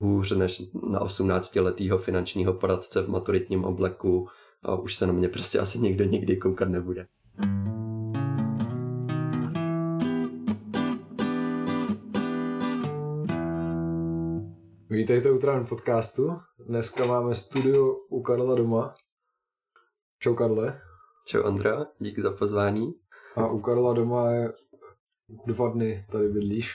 hůř než na 18-letýho finančního poradce v maturitním obleku a už se na mě prostě asi někdo nikdy koukat nebude. Vítejte u Trán podcastu. Dneska máme studio u Karla doma. Čau Karle. Čau Andra, díky za pozvání. A u Karla doma je dva dny tady bydlíš.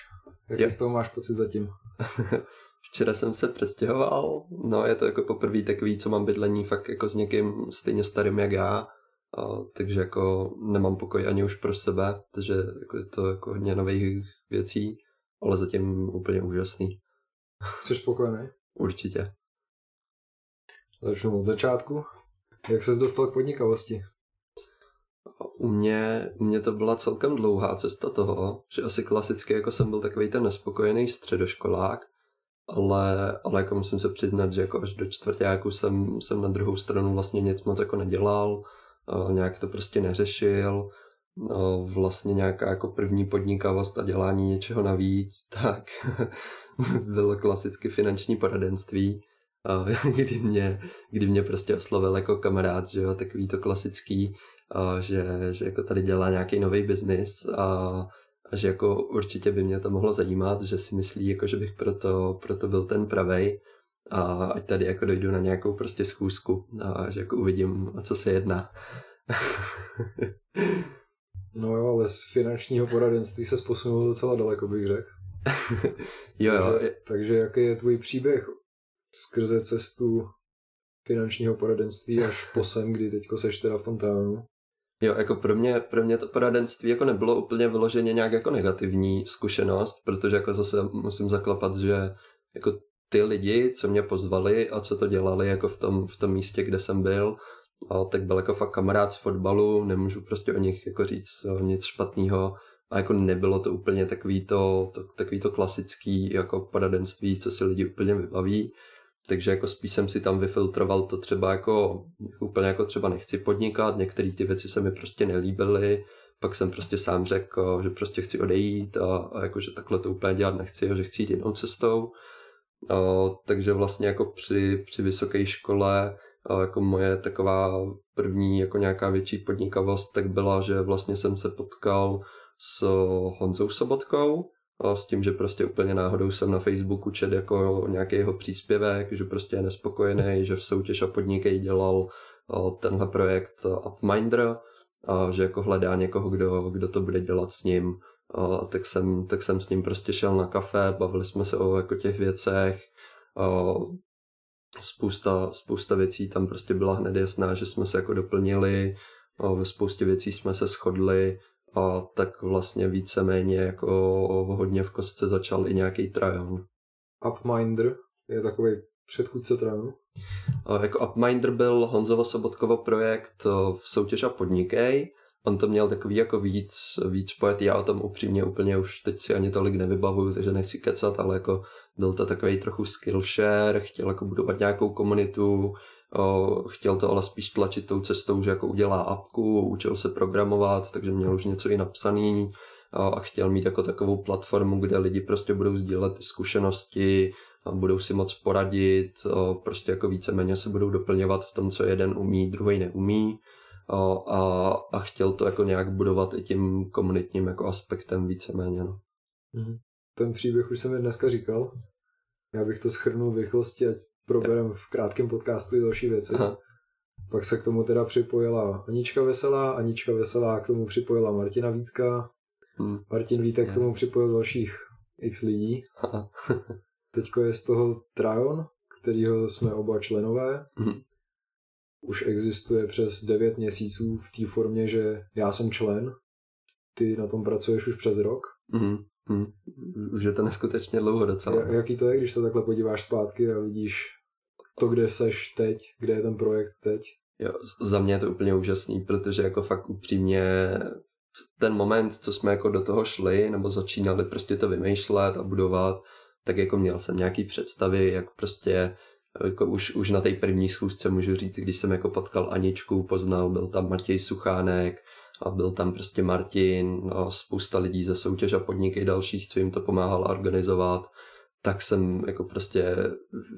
Jaký z toho máš pocit zatím? Včera jsem se přestěhoval, no je to jako poprvé takový, co mám bydlení fakt jako s někým stejně starým jak já, a, takže jako nemám pokoj ani už pro sebe, takže jako je to jako hodně nových věcí, ale zatím úplně úžasný. Jsi spokojený? Určitě. Začnu od začátku. Jak ses dostal k podnikavosti? U mě, u mě to byla celkem dlouhá cesta toho, že asi klasicky jako jsem byl takový ten nespokojený středoškolák, ale, ale jako musím se přiznat, že jako až do čtvrtáku jsem, jsem na druhou stranu vlastně nic moc jako nedělal, nějak to prostě neřešil, no, vlastně nějaká jako první podnikavost a dělání něčeho navíc, tak bylo klasicky finanční poradenství, kdy mě, kdy mě prostě oslovil jako kamarád, že jo, takový to klasický, že, že jako tady dělá nějaký nový biznis a, a že jako určitě by mě to mohlo zajímat, že si myslí, jako že bych proto, proto byl ten pravej a ať tady jako dojdu na nějakou prostě schůzku a že jako uvidím, o co se jedná. no jo, ale z finančního poradenství se posunul docela daleko, bych řekl. jo, jo. Takže, takže jaký je tvůj příběh skrze cestu finančního poradenství až po sem, kdy teďko seš teda v tom tánu? Jo, jako pro mě, pro mě to poradenství jako nebylo úplně vyloženě nějak jako negativní zkušenost, protože jako zase musím zaklapat, že jako ty lidi, co mě pozvali a co to dělali jako v tom, v tom místě, kde jsem byl, a tak byl jako fakt kamarád z fotbalu, nemůžu prostě o nich jako říct nic špatného. A jako nebylo to úplně takový to, to, takový to klasický jako poradenství, co si lidi úplně vybaví takže jako spíš jsem si tam vyfiltroval to třeba jako úplně jako třeba nechci podnikat, některé ty věci se mi prostě nelíbily, pak jsem prostě sám řekl, že prostě chci odejít a, a jako, že takhle to úplně dělat nechci že chci jít jinou cestou. A, takže vlastně jako při, při vysoké škole a jako moje taková první jako nějaká větší podnikavost tak byla, že vlastně jsem se potkal s Honzou Sobotkou, s tím, že prostě úplně náhodou jsem na Facebooku čet jako nějaký jeho příspěvek, že prostě je nespokojený, že v soutěž a podnikej dělal tenhle projekt Upminder, a že jako hledá někoho, kdo, kdo to bude dělat s ním. A tak, jsem, tak jsem s ním prostě šel na kafe, bavili jsme se o jako těch věcech. A spousta, spousta věcí tam prostě byla hned jasná, že jsme se jako doplnili, a ve spoustě věcí jsme se shodli a tak vlastně víceméně jako hodně v kostce začal i nějaký Trajan. Upminder je takový předchůdce Trajanu? Jako Upminder byl Honzovo Sobotkovo projekt v soutěž a podnikej. On to měl takový jako víc, víc poet. Já o tom upřímně úplně už teď si ani tolik nevybavuju, takže nechci kecat, ale jako byl to takový trochu skillshare, chtěl jako budovat nějakou komunitu, chtěl to ale spíš tlačit tou cestou, že jako udělá apku, učil se programovat, takže měl už něco i napsaný a chtěl mít jako takovou platformu, kde lidi prostě budou sdílet zkušenosti, budou si moc poradit, prostě jako víceméně se budou doplňovat v tom, co jeden umí, druhý neumí a, a chtěl to jako nějak budovat i tím komunitním jako aspektem víceméně. No. Mhm. Ten příběh už jsem mi dneska říkal. Já bych to schrnul v rychlosti, ať probereme v krátkém podcastu i další věci. Aha. Pak se k tomu teda připojila Anička Veselá, Anička Veselá k tomu připojila Martina Vítka, hmm, Martin Vítek k tomu připojil dalších x lidí. Teďko je z toho Trajon, kterýho jsme oba členové. Hmm. Už existuje přes 9 měsíců v té formě, že já jsem člen, ty na tom pracuješ už přes rok. Hmm. Hmm. Už je to neskutečně dlouho docela. Jaký to je, když se takhle podíváš zpátky a vidíš to, kde seš teď, kde je ten projekt teď? Jo, za mě je to úplně úžasný, protože jako fakt upřímně ten moment, co jsme jako do toho šli, nebo začínali prostě to vymýšlet a budovat, tak jako měl jsem nějaký představy, jak prostě jako už, už na té první schůzce můžu říct, když jsem jako potkal Aničku, poznal, byl tam Matěj Suchánek, a byl tam prostě Martin a spousta lidí ze soutěž a podniky dalších, co jim to pomáhal organizovat, tak jsem jako prostě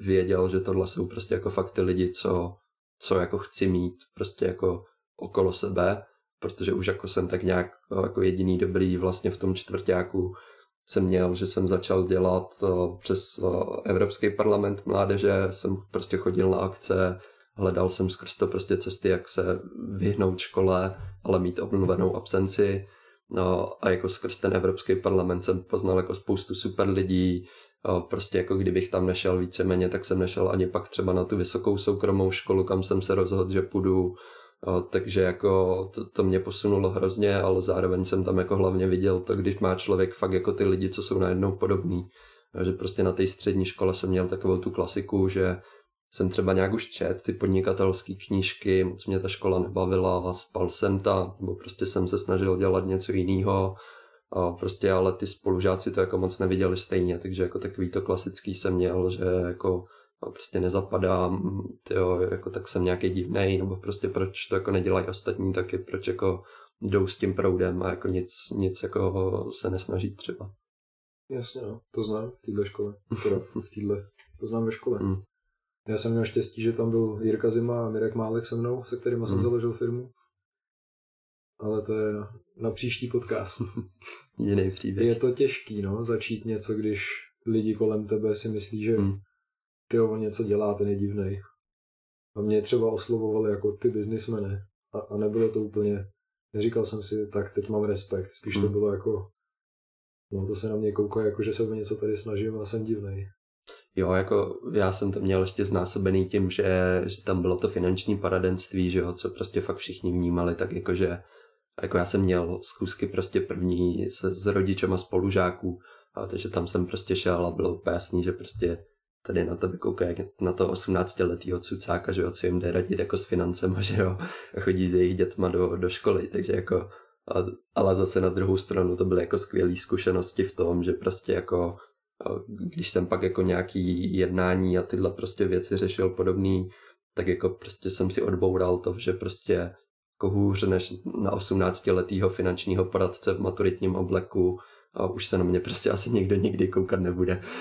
věděl, že tohle jsou prostě jako fakt ty lidi, co, co jako chci mít prostě jako okolo sebe, protože už jako jsem tak nějak jako jediný dobrý vlastně v tom čtvrtáku jsem měl, že jsem začal dělat přes Evropský parlament mládeže, jsem prostě chodil na akce, hledal jsem skrz to prostě cesty, jak se vyhnout škole, ale mít obnovenou absenci. No, a jako skrz ten Evropský parlament jsem poznal jako spoustu super lidí, prostě jako kdybych tam nešel víceméně, tak jsem nešel ani pak třeba na tu vysokou soukromou školu, kam jsem se rozhodl, že půjdu, takže jako to, to mě posunulo hrozně, ale zároveň jsem tam jako hlavně viděl to, když má člověk fakt jako ty lidi, co jsou najednou podobní. Že prostě na té střední škole jsem měl takovou tu klasiku, že jsem třeba nějak už čet ty podnikatelské knížky, moc mě ta škola nebavila, spal jsem tam, nebo prostě jsem se snažil dělat něco jiného, a prostě ale ty spolužáci to jako moc neviděli stejně, takže jako takový to klasický jsem měl, že jako prostě nezapadám, tyjo, jako tak jsem nějaký divnej, nebo prostě proč to jako nedělají ostatní, taky proč jako jdou s tím proudem a jako nic, nic jako se nesnaží třeba. Jasně, no. to znám v téhle škole, teda v téhle, to znám ve škole. Mm. Já jsem měl štěstí, že tam byl Jirka Zima a Mirek Málek se mnou, se kterými mm. jsem založil firmu. Ale to je na, příští podcast. Jiný příběh. Je to těžký, no, začít něco, když lidi kolem tebe si myslí, že mm ty on něco dělá, ten je divnej. A mě třeba oslovovali jako ty biznismeny. A, a nebylo to úplně, neříkal jsem si, tak teď mám respekt, spíš to hmm. bylo jako, no to se na mě kouká, jako že se o něco tady snažím a jsem divnej. Jo, jako já jsem to měl ještě znásobený tím, že, že tam bylo to finanční paradenství, že jo, co prostě fakt všichni vnímali, tak jakože jako já jsem měl zkusky prostě první s, s rodičem a spolužáků, a takže tam jsem prostě šel a bylo úplně jasný, že prostě tady na tebe koukají na to 18-letýho cucáka, že jo, co jim jde radit jako s financem, že jo, a chodí s jejich dětma do, do školy, takže jako, a, ale zase na druhou stranu to byly jako skvělé zkušenosti v tom, že prostě jako, když jsem pak jako nějaký jednání a tyhle prostě věci řešil podobný, tak jako prostě jsem si odboural to, že prostě hůř než na 18-letýho finančního poradce v maturitním obleku a už se na mě prostě asi někdo nikdy koukat nebude.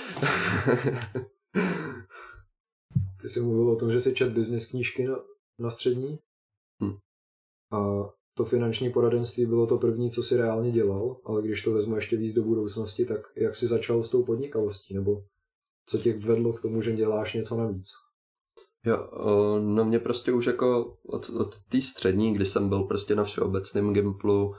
Ty jsi mluvil o tom, že jsi čet business knížky na, na střední hm. a to finanční poradenství bylo to první, co si reálně dělal, ale když to vezmu ještě víc do budoucnosti, tak jak jsi začal s tou podnikavostí, nebo co tě vedlo k tomu, že děláš něco navíc? Jo, no mě prostě už jako od, od té střední, kdy jsem byl prostě na všeobecném Gimplu,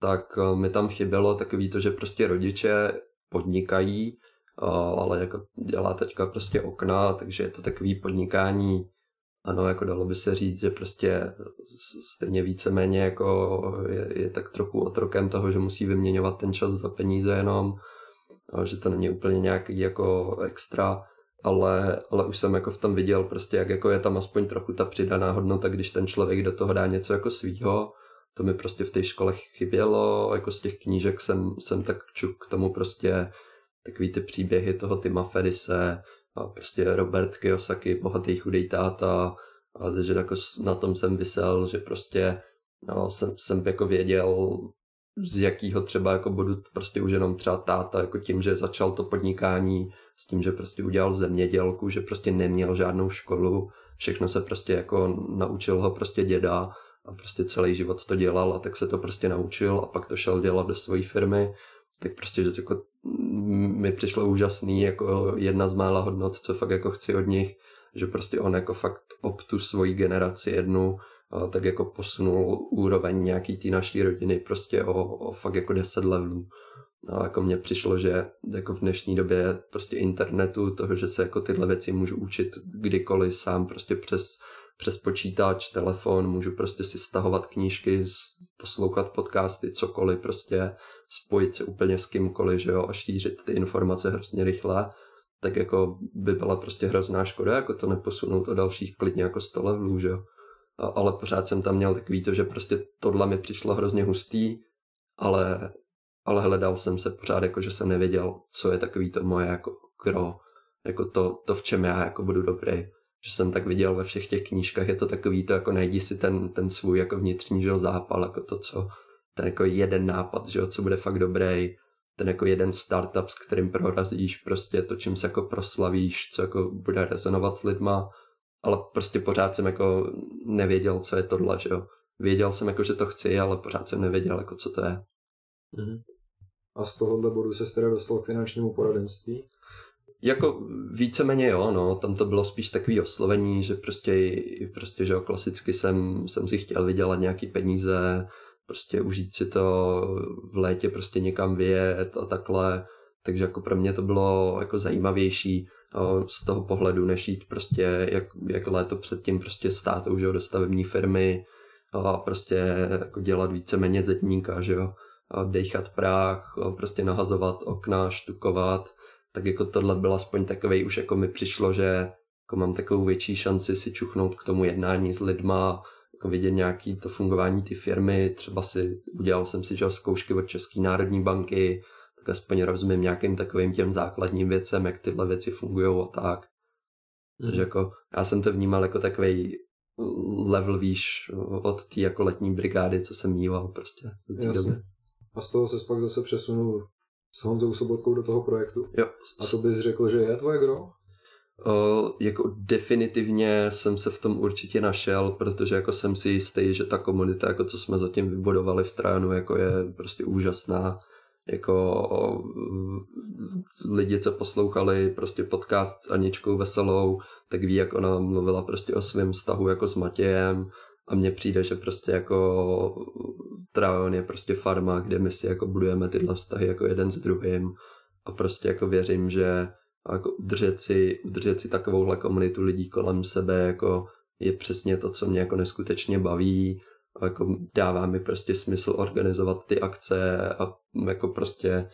tak mi tam chybělo takový to, že prostě rodiče podnikají ale jako dělá teďka prostě okna, takže je to takový podnikání, ano, jako dalo by se říct, že prostě stejně víceméně jako je, je tak trochu otrokem toho, že musí vyměňovat ten čas za peníze jenom, že to není úplně nějaký jako extra, ale, ale už jsem jako v tom viděl prostě, jak jako je tam aspoň trochu ta přidaná hodnota, když ten člověk do toho dá něco jako svýho, to mi prostě v té škole chybělo, jako z těch knížek jsem, jsem tak čuk k tomu prostě takový ty příběhy toho Tima Ferise a prostě Robert Kiyosaki, bohatý chudý táta. A že jako na tom jsem vysel, že prostě no, jsem, jsem jako věděl, z jakého třeba jako bodu prostě už jenom třeba táta, jako tím, že začal to podnikání, s tím, že prostě udělal zemědělku, že prostě neměl žádnou školu, všechno se prostě jako naučil ho prostě děda a prostě celý život to dělal a tak se to prostě naučil a pak to šel dělat do své firmy tak prostě že jako mi přišlo úžasný, jako jedna z mála hodnot, co fakt jako chci od nich, že prostě on jako fakt ob tu svoji generaci jednu, tak jako posunul úroveň nějaký té naší rodiny prostě o, o fakt jako deset levelů. A jako mně přišlo, že jako v dnešní době prostě internetu, toho, že se jako tyhle věci můžu učit kdykoliv sám prostě přes, přes počítač, telefon, můžu prostě si stahovat knížky, poslouchat podcasty, cokoliv prostě spojit se úplně s kýmkoliv, že jo, a šířit ty informace hrozně rychle, tak jako by byla prostě hrozná škoda, jako to neposunout o dalších klidně jako 100 levelů, že jo. A, ale pořád jsem tam měl takový to, že prostě tohle mi přišlo hrozně hustý, ale, ale hledal jsem se pořád jako, že jsem nevěděl, co je takový to moje jako kro, jako to, to v čem já jako budu dobrý že jsem tak viděl ve všech těch knížkách, je to takový to, jako najdi si ten, ten svůj jako vnitřní že zápal, jako to, co, ten jako jeden nápad, že co bude fakt dobrý ten jako jeden startup, s kterým prorazíš prostě to, čím se jako proslavíš, co jako bude rezonovat s lidma, ale prostě pořád jsem jako nevěděl, co je tohle, že jo. Věděl jsem jako, že to chci, ale pořád jsem nevěděl, jako co to je. Mm-hmm. A z tohohle bodu se teda dostal k finančnímu poradenství? Jako víceméně jo, no, tam to bylo spíš takový oslovení, že prostě, prostě že jo, klasicky jsem, jsem si chtěl vydělat nějaký peníze, prostě užít si to v létě prostě někam vyjet a takhle, takže jako pro mě to bylo jako zajímavější z toho pohledu, než jít prostě jak, jak léto předtím prostě stát už do stavební firmy a prostě jako dělat víceméně zetníka, že jo, dechat práh, a prostě nahazovat okna, štukovat, tak jako tohle byl aspoň takovej, už jako mi přišlo, že jako mám takovou větší šanci si čuchnout k tomu jednání s lidma, jako vidět nějaký to fungování ty firmy, třeba si udělal jsem si že zkoušky od České národní banky, tak aspoň rozumím nějakým takovým těm základním věcem, jak tyhle věci fungují a tak. Mm. Takže jako já jsem to vnímal jako takový level výš od té jako letní brigády, co jsem mýval prostě. Jasně. A z toho se pak zase přesunul s Honzou Sobotkou do toho projektu. Jo. A to bys řekl, že je tvoje gro? Uh, jako definitivně jsem se v tom určitě našel, protože jako jsem si jistý, že ta komunita, jako co jsme zatím vybudovali v Tránu, jako je prostě úžasná. Jako lidi, co poslouchali prostě podcast s Aničkou Veselou, tak ví, jak ona mluvila prostě o svém vztahu jako s Matějem a mně přijde, že prostě jako Trajon je prostě farma, kde my si jako budujeme tyhle vztahy jako jeden s druhým a prostě jako věřím, že jako udržet si, udržet si takovouhle komunitu lidí kolem sebe jako je přesně to, co mě jako neskutečně baví a jako dává mi prostě smysl organizovat ty akce a jako prostě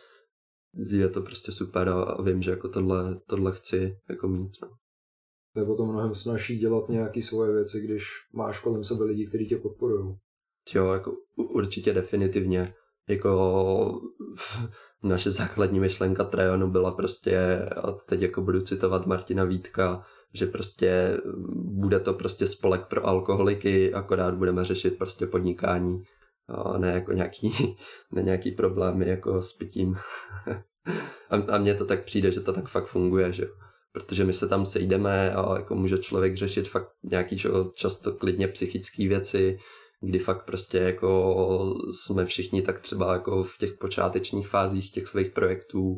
je to prostě super a vím, že jako tohle, tohle chci jako mít. No. To je potom mnohem snažší dělat nějaké svoje věci, když máš kolem sebe lidi, kteří tě podporují. Jo, jako určitě definitivně. Jako naše základní myšlenka Trajonu byla prostě, a teď jako budu citovat Martina Vítka, že prostě bude to prostě spolek pro alkoholiky, akorát budeme řešit prostě podnikání a ne jako nějaký, ne nějaký problémy jako s pitím. a, a mně to tak přijde, že to tak fakt funguje, že protože my se tam sejdeme a jako může člověk řešit fakt nějaký často klidně psychické věci, kdy fakt prostě jako jsme všichni tak třeba jako v těch počátečních fázích těch svých projektů,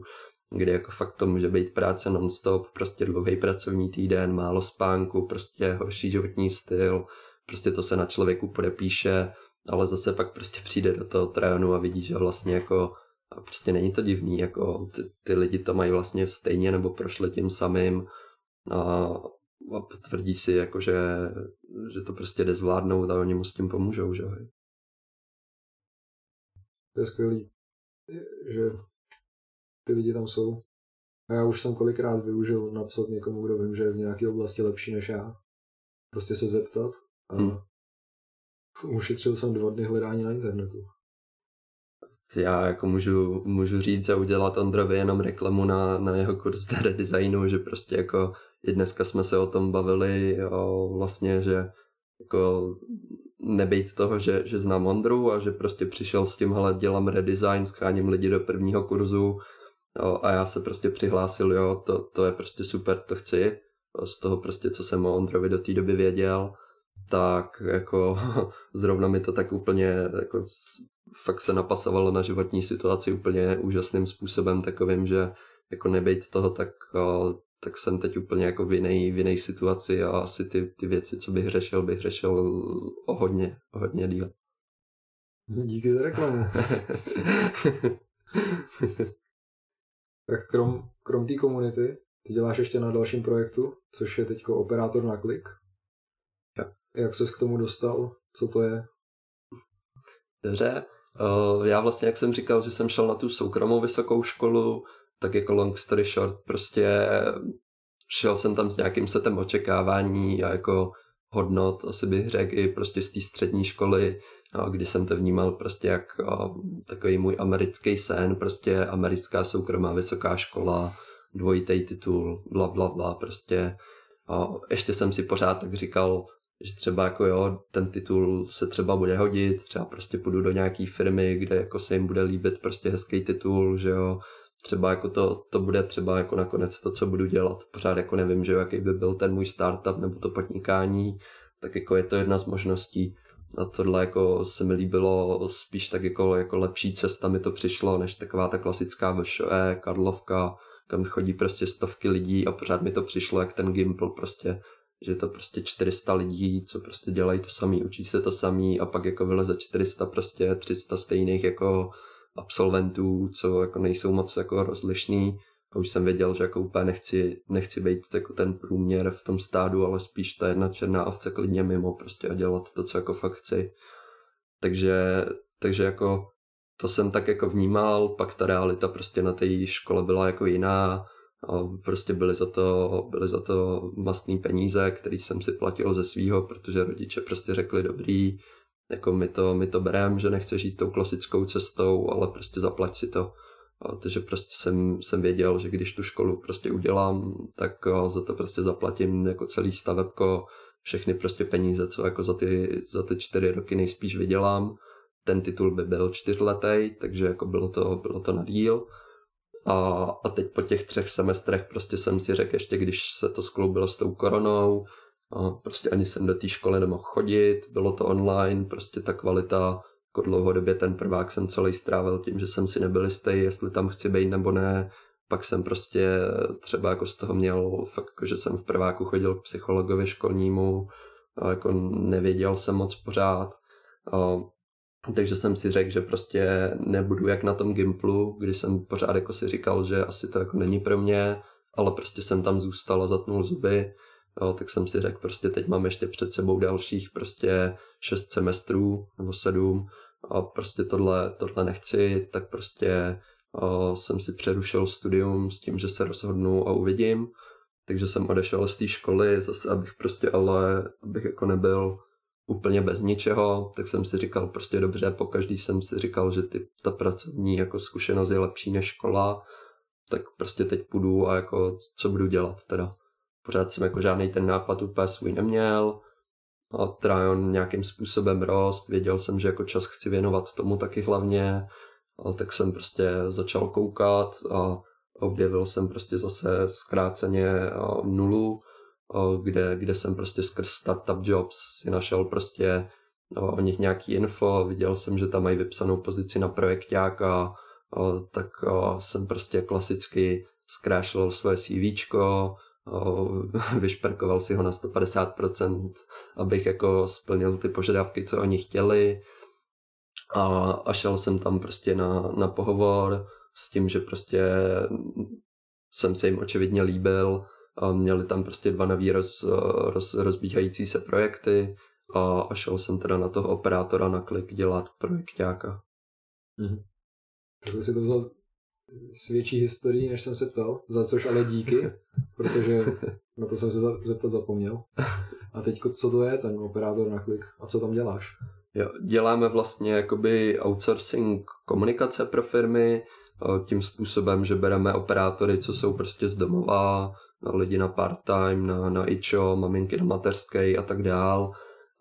kdy jako fakt to může být práce non-stop, prostě dlouhý pracovní týden, málo spánku, prostě horší životní styl, prostě to se na člověku podepíše, ale zase pak prostě přijde do toho trajonu a vidí, že vlastně jako a prostě není to divný, jako ty, ty lidi to mají vlastně stejně nebo prošli tím samým a, a potvrdí si, jako že, že to prostě jde zvládnout a oni mu s tím pomůžou, že To je skvělý, že ty lidi tam jsou. A já už jsem kolikrát využil napsat někomu, kdo vím, že je v nějaké oblasti lepší než já. Prostě se zeptat a hmm. ušetřil jsem dva dny hledání na internetu já jako můžu, můžu říct a udělat Ondrovi jenom reklamu na, na jeho kurz redesignu, že prostě jako i dneska jsme se o tom bavili o vlastně, že jako nebejt toho, že, že znám Ondru a že prostě přišel s tím, hele, dělám redesign, scháním lidi do prvního kurzu jo, a já se prostě přihlásil, jo, to, to je prostě super, to chci, z toho prostě, co jsem o Ondrovi do té doby věděl, tak jako zrovna mi to tak úplně jako fakt se napasovalo na životní situaci úplně úžasným způsobem takovým, že jako nebejt toho, tak, tak jsem teď úplně jako v jiné, v jiné situaci a asi ty, ty věci, co bych řešil, bych řešil o hodně, o hodně díl. Díky za reklamu. tak krom, krom té komunity, ty děláš ještě na dalším projektu, což je teď operátor na klik. Ja. Jak ses k tomu dostal? Co to je? Dobře, já vlastně, jak jsem říkal, že jsem šel na tu soukromou vysokou školu, tak jako long story short, prostě šel jsem tam s nějakým setem očekávání a jako hodnot, asi bych řekl i prostě z té střední školy, no, kdy jsem to vnímal prostě jak uh, takový můj americký sen, prostě americká soukromá vysoká škola, dvojitý titul, bla, bla, bla, prostě. Uh, ještě jsem si pořád tak říkal, že třeba jako jo, ten titul se třeba bude hodit, třeba prostě půjdu do nějaký firmy, kde jako se jim bude líbit prostě hezký titul, že jo, třeba jako to, to bude třeba jako nakonec to, co budu dělat. Pořád jako nevím, že jo, jaký by byl ten můj startup nebo to podnikání, tak jako je to jedna z možností. A tohle jako se mi líbilo spíš tak jako, jako lepší cesta mi to přišlo, než taková ta klasická VŠE, Karlovka, kam chodí prostě stovky lidí a pořád mi to přišlo jak ten Gimple prostě, že to prostě 400 lidí, co prostě dělají to samý, učí se to samý a pak jako vyleze 400 prostě 300 stejných jako absolventů, co jako nejsou moc jako rozlišný a už jsem věděl, že jako úplně nechci, nechci být jako ten průměr v tom stádu, ale spíš ta jedna černá ovce klidně mimo prostě a dělat to, co jako fakt chci. Takže, takže jako to jsem tak jako vnímal, pak ta realita prostě na té škole byla jako jiná, prostě byly za to, byly za to mastný peníze, který jsem si platil ze svýho, protože rodiče prostě řekli dobrý, jako my to, my to berem, že nechce žít tou klasickou cestou, ale prostě zaplať si to. Takže prostě jsem, jsem věděl, že když tu školu prostě udělám, tak za to prostě zaplatím jako celý stavebko, všechny prostě peníze, co jako za ty, za ty čtyři roky nejspíš vydělám. Ten titul by byl čtyřletý, takže jako bylo to, bylo to na díl. A, a teď po těch třech semestrech prostě jsem si řekl, ještě když se to skloubilo s tou koronou, a prostě ani jsem do té školy nemohl chodit, bylo to online, prostě ta kvalita, jako dlouhodobě ten prvák jsem celý strávil tím, že jsem si nebyl jistý, jestli tam chci být nebo ne, pak jsem prostě třeba jako z toho měl fakt, jako, že jsem v prváku chodil k psychologovi školnímu, a jako nevěděl jsem moc pořád, a, takže jsem si řekl, že prostě nebudu jak na tom Gimplu, když jsem pořád jako si říkal, že asi to jako není pro mě, ale prostě jsem tam zůstal a zatnul zuby Jo, tak jsem si řekl, prostě teď mám ještě před sebou dalších prostě šest semestrů nebo sedm a prostě tohle, tohle nechci, tak prostě o, jsem si přerušil studium s tím, že se rozhodnu a uvidím. Takže jsem odešel z té školy, zase abych prostě ale, abych jako nebyl úplně bez ničeho, tak jsem si říkal prostě dobře, po každý jsem si říkal, že ty, ta pracovní jako zkušenost je lepší než škola, tak prostě teď půjdu a jako co budu dělat teda pořád jsem jako žádný ten nápad úplně svůj neměl. A Tryon nějakým způsobem rost, věděl jsem, že jako čas chci věnovat tomu taky hlavně, a tak jsem prostě začal koukat a objevil jsem prostě zase zkráceně nulu, kde, kde jsem prostě skrz Startup Jobs si našel prostě o nich nějaký info, viděl jsem, že tam mají vypsanou pozici na projektáka, tak jsem prostě klasicky zkrášlil svoje CVčko, vyšperkoval si ho na 150%, abych jako splnil ty požadavky, co oni chtěli. A, a šel jsem tam prostě na, na pohovor s tím, že prostě jsem se jim očividně líbil měli tam prostě dva nový roz, roz, rozbíhající se projekty a, a šel jsem teda na toho operátora na klik dělat projektáka. Mhm. Tak si to vzal s větší historií, než jsem se ptal, za což ale díky, protože na to jsem se zeptat zapomněl. A teď co to je ten operátor na klik a co tam děláš? Jo, děláme vlastně jakoby outsourcing komunikace pro firmy tím způsobem, že bereme operátory, co jsou prostě z domova, lidi na part-time, na, na ičo, maminky na mateřské a tak dál.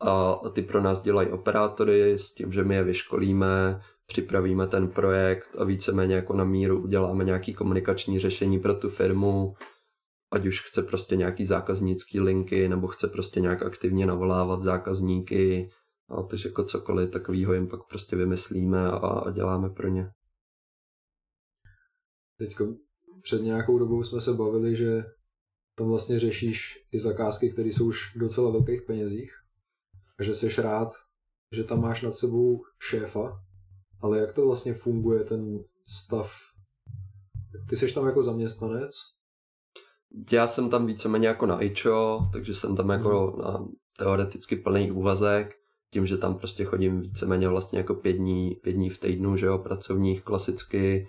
A ty pro nás dělají operátory s tím, že my je vyškolíme, připravíme ten projekt a víceméně jako na míru uděláme nějaký komunikační řešení pro tu firmu, ať už chce prostě nějaký zákaznický linky, nebo chce prostě nějak aktivně navolávat zákazníky, a takže jako cokoliv takového jim pak prostě vymyslíme a, a děláme pro ně. Teď před nějakou dobou jsme se bavili, že tam vlastně řešíš i zakázky, které jsou už v docela velkých penězích a že jsi rád, že tam máš nad sebou šéfa, ale jak to vlastně funguje, ten stav? Ty jsi tam jako zaměstnanec? Já jsem tam víceméně jako na IČO, takže jsem tam jako hmm. na teoreticky plný úvazek, tím, že tam prostě chodím víceméně vlastně jako pět dní, pět dní v týdnu, že jo, pracovních klasicky,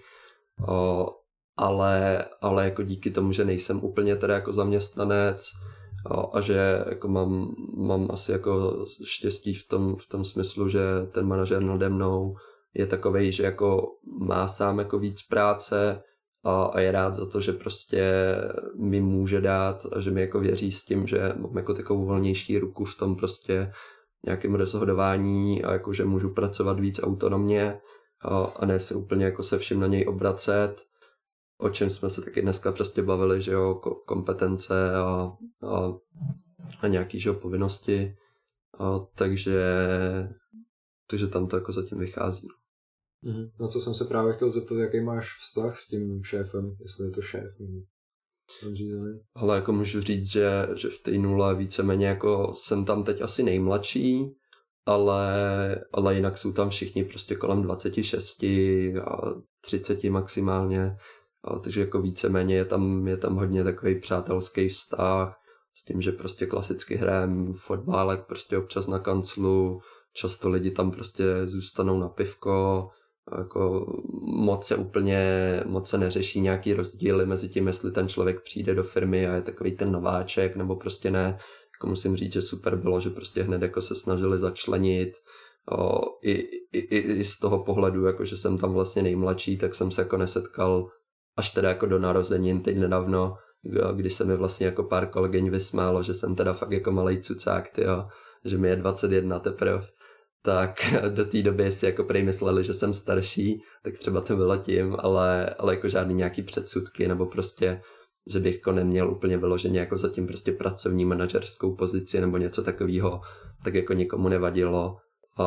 o, ale, ale jako díky tomu, že nejsem úplně teda jako zaměstnanec o, a že jako mám, mám asi jako štěstí v tom, v tom smyslu, že ten manažer nade mnou je takový, že jako má sám jako víc práce a, a je rád za to, že prostě mi může dát a že mi jako věří s tím, že mám jako takovou volnější ruku v tom prostě nějakém rozhodování a jako, že můžu pracovat víc autonomně a, a ne se úplně jako se vším na něj obracet, o čem jsme se taky dneska prostě bavili, že jo, kompetence a, a, a nějaký, že jo, povinnosti, a, takže, takže tam to jako zatím vychází. Mm-hmm. Na co jsem se právě chtěl zeptat, jaký máš vztah s tím šéfem, jestli je to šéf řízený. Ale jako můžu říct, že, že v té nule víceméně jako jsem tam teď asi nejmladší, ale, ale jinak jsou tam všichni prostě kolem 26 a 30 maximálně, takže jako víceméně je tam, je tam hodně takový přátelský vztah s tím, že prostě klasicky hrajeme fotbálek prostě občas na kanclu, často lidi tam prostě zůstanou na pivko, jako moc se úplně, moc se neřeší nějaký rozdíly mezi tím, jestli ten člověk přijde do firmy a je takový ten nováček, nebo prostě ne. Jako musím říct, že super bylo, že prostě hned jako se snažili začlenit. O, i, i, i, z toho pohledu, jako že jsem tam vlastně nejmladší, tak jsem se jako nesetkal až teda jako do narozenin teď nedávno, kdy se mi vlastně jako pár kolegyň vysmálo, že jsem teda fakt jako malý cucák, tyjo, že mi je 21 teprve tak do té doby si jako prej mysleli, že jsem starší, tak třeba to bylo tím, ale, ale jako žádný nějaký předsudky nebo prostě, že bych jako neměl úplně vyloženě jako zatím prostě pracovní manažerskou pozici nebo něco takového, tak jako nikomu nevadilo. A,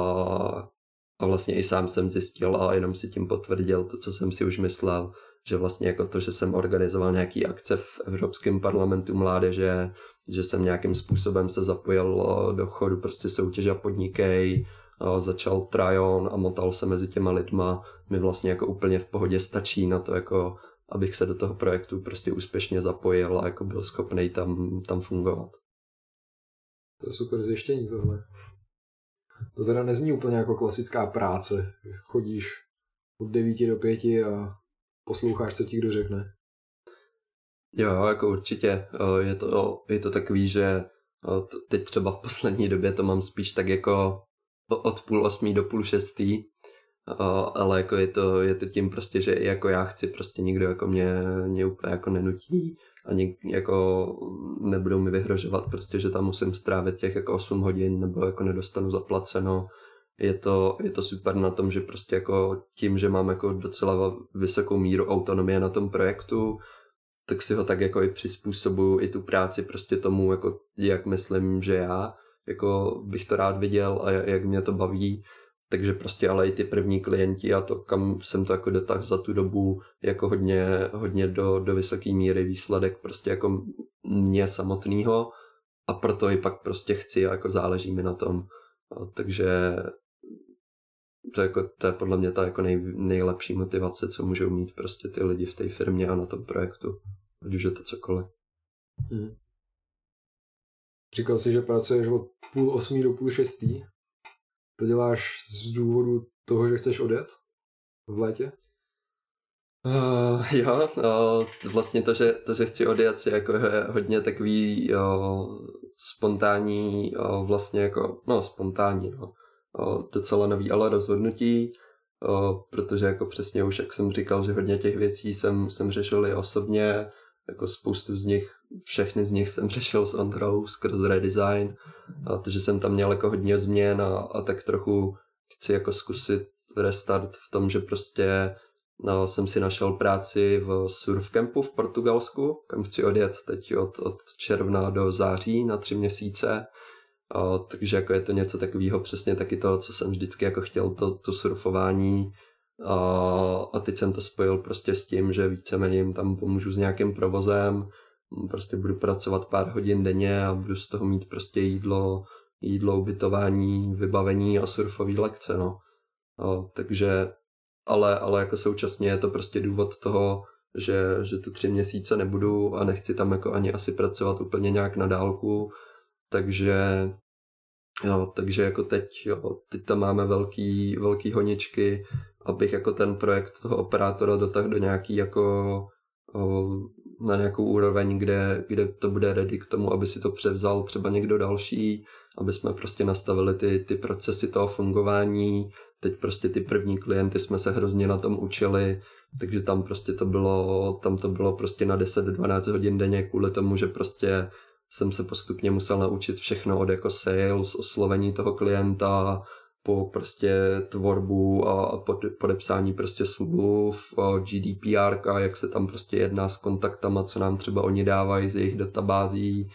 a vlastně i sám jsem zjistil a jenom si tím potvrdil to, co jsem si už myslel, že vlastně jako to, že jsem organizoval nějaký akce v Evropském parlamentu mládeže, že jsem nějakým způsobem se zapojil do chodu prostě soutěže a podnikej, začal Trajon a motal se mezi těma lidma, mi vlastně jako úplně v pohodě stačí na to, jako abych se do toho projektu prostě úspěšně zapojil a jako byl schopný tam, tam fungovat. To je super zjištění tohle. To teda nezní úplně jako klasická práce. Chodíš od 9 do 5 a posloucháš, co ti kdo řekne. Jo, jako určitě. Je to, je to takový, že teď třeba v poslední době to mám spíš tak jako od půl osmí do půl šestý, ale jako je to, je to tím prostě, že jako já chci, prostě nikdo jako mě, mě úplně jako nenutí a nik, jako nebudou mi vyhrožovat prostě, že tam musím strávit těch jako 8 hodin nebo jako nedostanu zaplaceno. Je to, je to super na tom, že prostě jako tím, že mám jako docela vysokou míru autonomie na tom projektu, tak si ho tak jako i přizpůsobuju i tu práci prostě tomu, jako jak myslím, že já jako bych to rád viděl a jak mě to baví, takže prostě ale i ty první klienti a to, kam jsem to jako dotáhl za tu dobu, jako hodně, hodně do, do vysoké míry výsledek prostě jako mě samotného a proto i pak prostě chci a jako záleží mi na tom. A takže to, jako, to je podle mě ta jako nej, nejlepší motivace, co můžou mít prostě ty lidi v té firmě a na tom projektu. Ať už je to cokoliv. Hmm. Říkal jsi, že pracuješ od půl osmí do půl šestý. To děláš z důvodu toho, že chceš odjet v létě? Uh, jo, no, vlastně to že, to, že chci odjet, je jako je hodně takový jo, spontánní, jo, vlastně jako, no spontánní, no, docela nový ale rozhodnutí, protože jako přesně už, jak jsem říkal, že hodně těch věcí jsem, jsem řešil i osobně, jako spoustu z nich, všechny z nich jsem řešil s Ondrou skrz redesign, a takže jsem tam měl jako hodně změn a, a tak trochu chci jako zkusit restart v tom, že prostě no, jsem si našel práci v surfcampu v Portugalsku, kam chci odjet teď od, od června do září na tři měsíce. A, takže jako je to něco takového, přesně taky to, co jsem vždycky jako chtěl, to, to surfování, a, a teď jsem to spojil prostě s tím, že víceméně jim tam pomůžu s nějakým provozem, prostě budu pracovat pár hodin denně a budu z toho mít prostě jídlo, jídlo, ubytování, vybavení a surfový lekce, no. A, takže, ale, ale jako současně je to prostě důvod toho, že, že tu tři měsíce nebudu a nechci tam jako ani asi pracovat úplně nějak na dálku, takže Jo, takže jako teď, jo, teď tam máme velký, velký honičky, abych jako ten projekt toho operátora dotáhl do nějaký jako o, na nějakou úroveň, kde, kde to bude ready k tomu, aby si to převzal třeba někdo další, aby jsme prostě nastavili ty, ty procesy toho fungování. Teď prostě ty první klienty jsme se hrozně na tom učili, takže tam prostě to bylo, tam to bylo prostě na 10-12 hodin denně kvůli tomu, že prostě jsem se postupně musel naučit všechno od jako sales, oslovení toho klienta, po prostě tvorbu a podepsání prostě smluv, GDPR, jak se tam prostě jedná s kontaktama, co nám třeba oni dávají z jejich databází,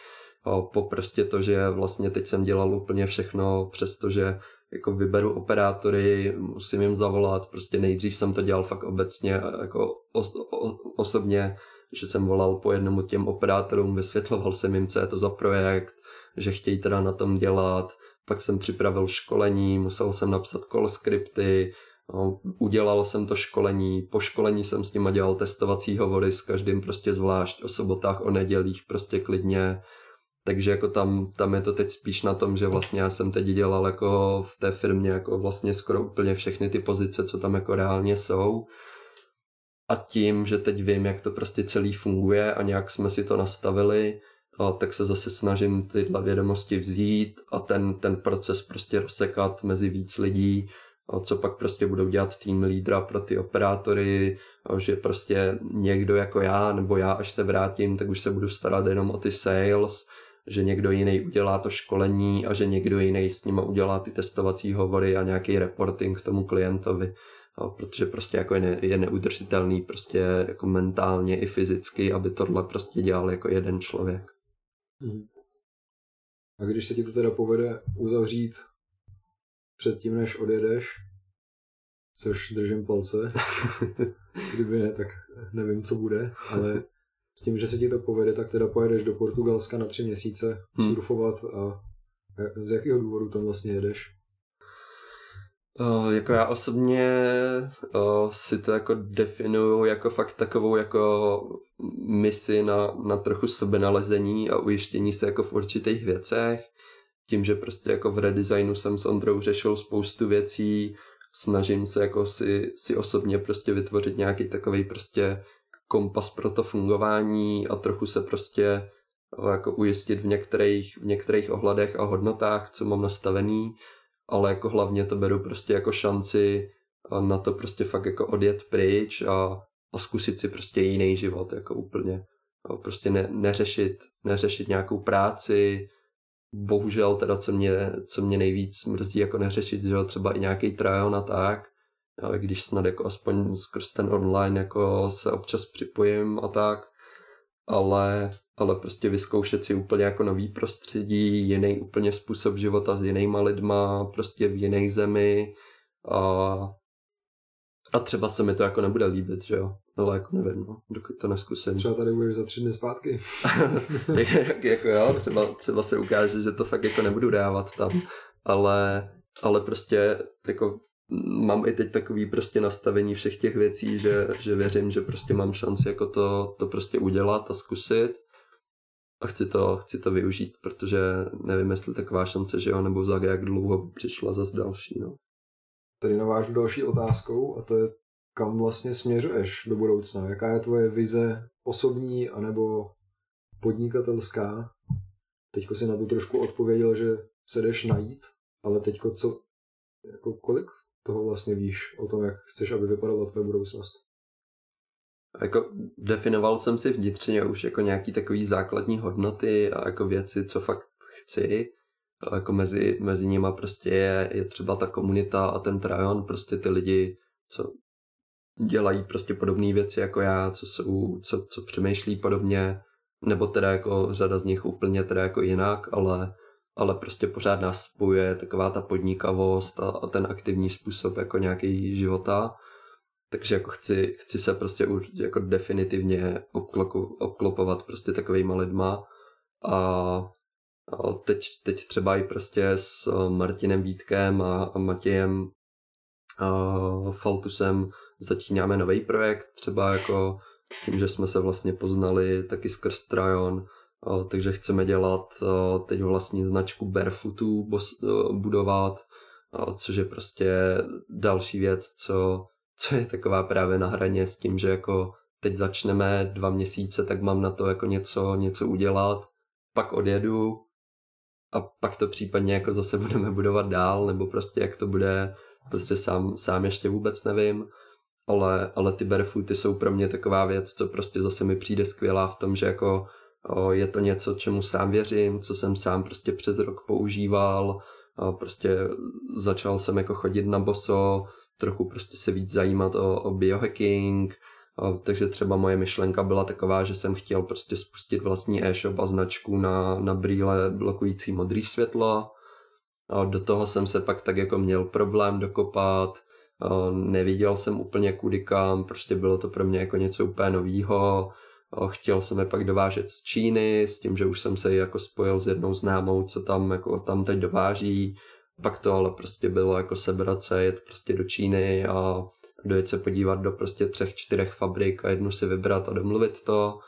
po prostě to, že vlastně teď jsem dělal úplně všechno, přestože jako vyberu operátory, musím jim zavolat, prostě nejdřív jsem to dělal fakt obecně, jako osobně, že jsem volal po jednomu těm operátorům, vysvětloval jsem jim, co je to za projekt, že chtějí teda na tom dělat, pak jsem připravil školení, musel jsem napsat call skripty, no, udělal jsem to školení, po školení jsem s nima dělal testovací hovory s každým prostě zvlášť, o sobotách, o nedělích prostě klidně, takže jako tam, tam je to teď spíš na tom, že vlastně já jsem teď dělal jako v té firmě jako vlastně skoro úplně všechny ty pozice, co tam jako reálně jsou. A tím, že teď vím, jak to prostě celý funguje a nějak jsme si to nastavili, a tak se zase snažím tyhle vědomosti vzít a ten, ten proces prostě rozsekat mezi víc lidí, a co pak prostě budou dělat tým lídra pro ty operátory, a že prostě někdo jako já, nebo já, až se vrátím, tak už se budu starat jenom o ty sales, že někdo jiný udělá to školení a že někdo jiný s nima udělá ty testovací hovory a nějaký reporting k tomu klientovi. A protože prostě jako je, ne, je neudržitelný prostě jako mentálně i fyzicky, aby tohle prostě dělal jako jeden člověk. Hmm. A když se ti to teda povede uzavřít předtím, než odjedeš, což držím palce, kdyby ne, tak nevím, co bude, ale s tím, že se ti to povede, tak teda pojedeš do Portugalska na tři měsíce hmm. surfovat a z jakého důvodu tam vlastně jedeš? Uh, jako já osobně uh, si to jako definuju jako fakt takovou jako misi na, na trochu sebenalezení a ujištění se jako v určitých věcech. Tím, že prostě jako v redesignu jsem s Ondrou řešil spoustu věcí, snažím se jako si, si osobně prostě vytvořit nějaký takový prostě kompas pro to fungování a trochu se prostě eh, jako ujistit v některých, v některých ohledech a hodnotách, co mám nastavený, ale jako hlavně to beru prostě jako šanci na to prostě fakt jako odjet pryč a, a zkusit si prostě jiný život jako úplně. Prostě ne, neřešit, neřešit nějakou práci, bohužel teda co mě, co mě nejvíc mrzí jako neřešit, že třeba i nějaký trial a tak, ale když snad jako aspoň skrz ten online jako se občas připojím a tak, ale, ale prostě vyzkoušet si úplně jako nový prostředí, jiný úplně způsob života s jinýma lidma, prostě v jiné zemi a, a třeba se mi to jako nebude líbit, že jo, ale jako nevím, no, dokud to neskusím. Třeba tady budeš za tři dny zpátky. jak, jako jo, třeba, třeba se ukáže, že to fakt jako nebudu dávat tam, ale, ale prostě jako mám i teď takový prostě nastavení všech těch věcí, že, že věřím, že prostě mám šanci jako to, to prostě udělat a zkusit a chci to, chci to využít, protože nevím, jestli taková šance, že jo, nebo za jak dlouho přišla zase další, no. Tady navážu další otázkou a to je, kam vlastně směřuješ do budoucna? Jaká je tvoje vize osobní anebo podnikatelská? Teďko si na to trošku odpověděl, že se jdeš najít, ale teďko co, jako kolik toho vlastně víš o tom, jak chceš, aby vypadala tvoje budoucnost? Jako definoval jsem si vnitřně už jako nějaký takový základní hodnoty a jako věci, co fakt chci. Jako mezi, mezi nima prostě je, je třeba ta komunita a ten trajon, prostě ty lidi, co dělají prostě podobné věci jako já, co jsou, co, co přemýšlí podobně, nebo teda jako řada z nich úplně teda jako jinak, ale ale prostě pořád nás spojuje taková ta podnikavost a, a ten aktivní způsob jako nějaký života. Takže jako chci, chci se prostě už jako definitivně obkloku, obklopovat prostě takovýma lidma a, a teď, teď třeba i prostě s Martinem Vítkem a, a Matějem a Faltusem začínáme nový projekt, třeba jako tím, že jsme se vlastně poznali taky skrz Trajon, takže chceme dělat teď vlastní značku Barefootů budovat, což je prostě další věc, co, co je taková právě na hraně s tím, že jako teď začneme dva měsíce, tak mám na to jako něco, něco udělat, pak odjedu a pak to případně jako zase budeme budovat dál, nebo prostě jak to bude, prostě sám, sám ještě vůbec nevím, ale, ale ty barefooty jsou pro mě taková věc, co prostě zase mi přijde skvělá v tom, že jako je to něco, čemu sám věřím, co jsem sám prostě přes rok používal, prostě začal jsem jako chodit na boso, trochu prostě se víc zajímat o, o biohacking, takže třeba moje myšlenka byla taková, že jsem chtěl prostě spustit vlastní e-shop a značku na, na brýle blokující modrý světlo, a do toho jsem se pak tak jako měl problém dokopat, neviděl jsem úplně kudy kam, prostě bylo to pro mě jako něco úplně novýho. Chtěl jsem je pak dovážet z Číny, s tím, že už jsem se jako spojil s jednou známou, co tam jako tam teď dováží. Pak to ale prostě bylo jako sebrat se, jet prostě do Číny a dojet se podívat do prostě třech, čtyřech fabrik a jednu si vybrat a domluvit to.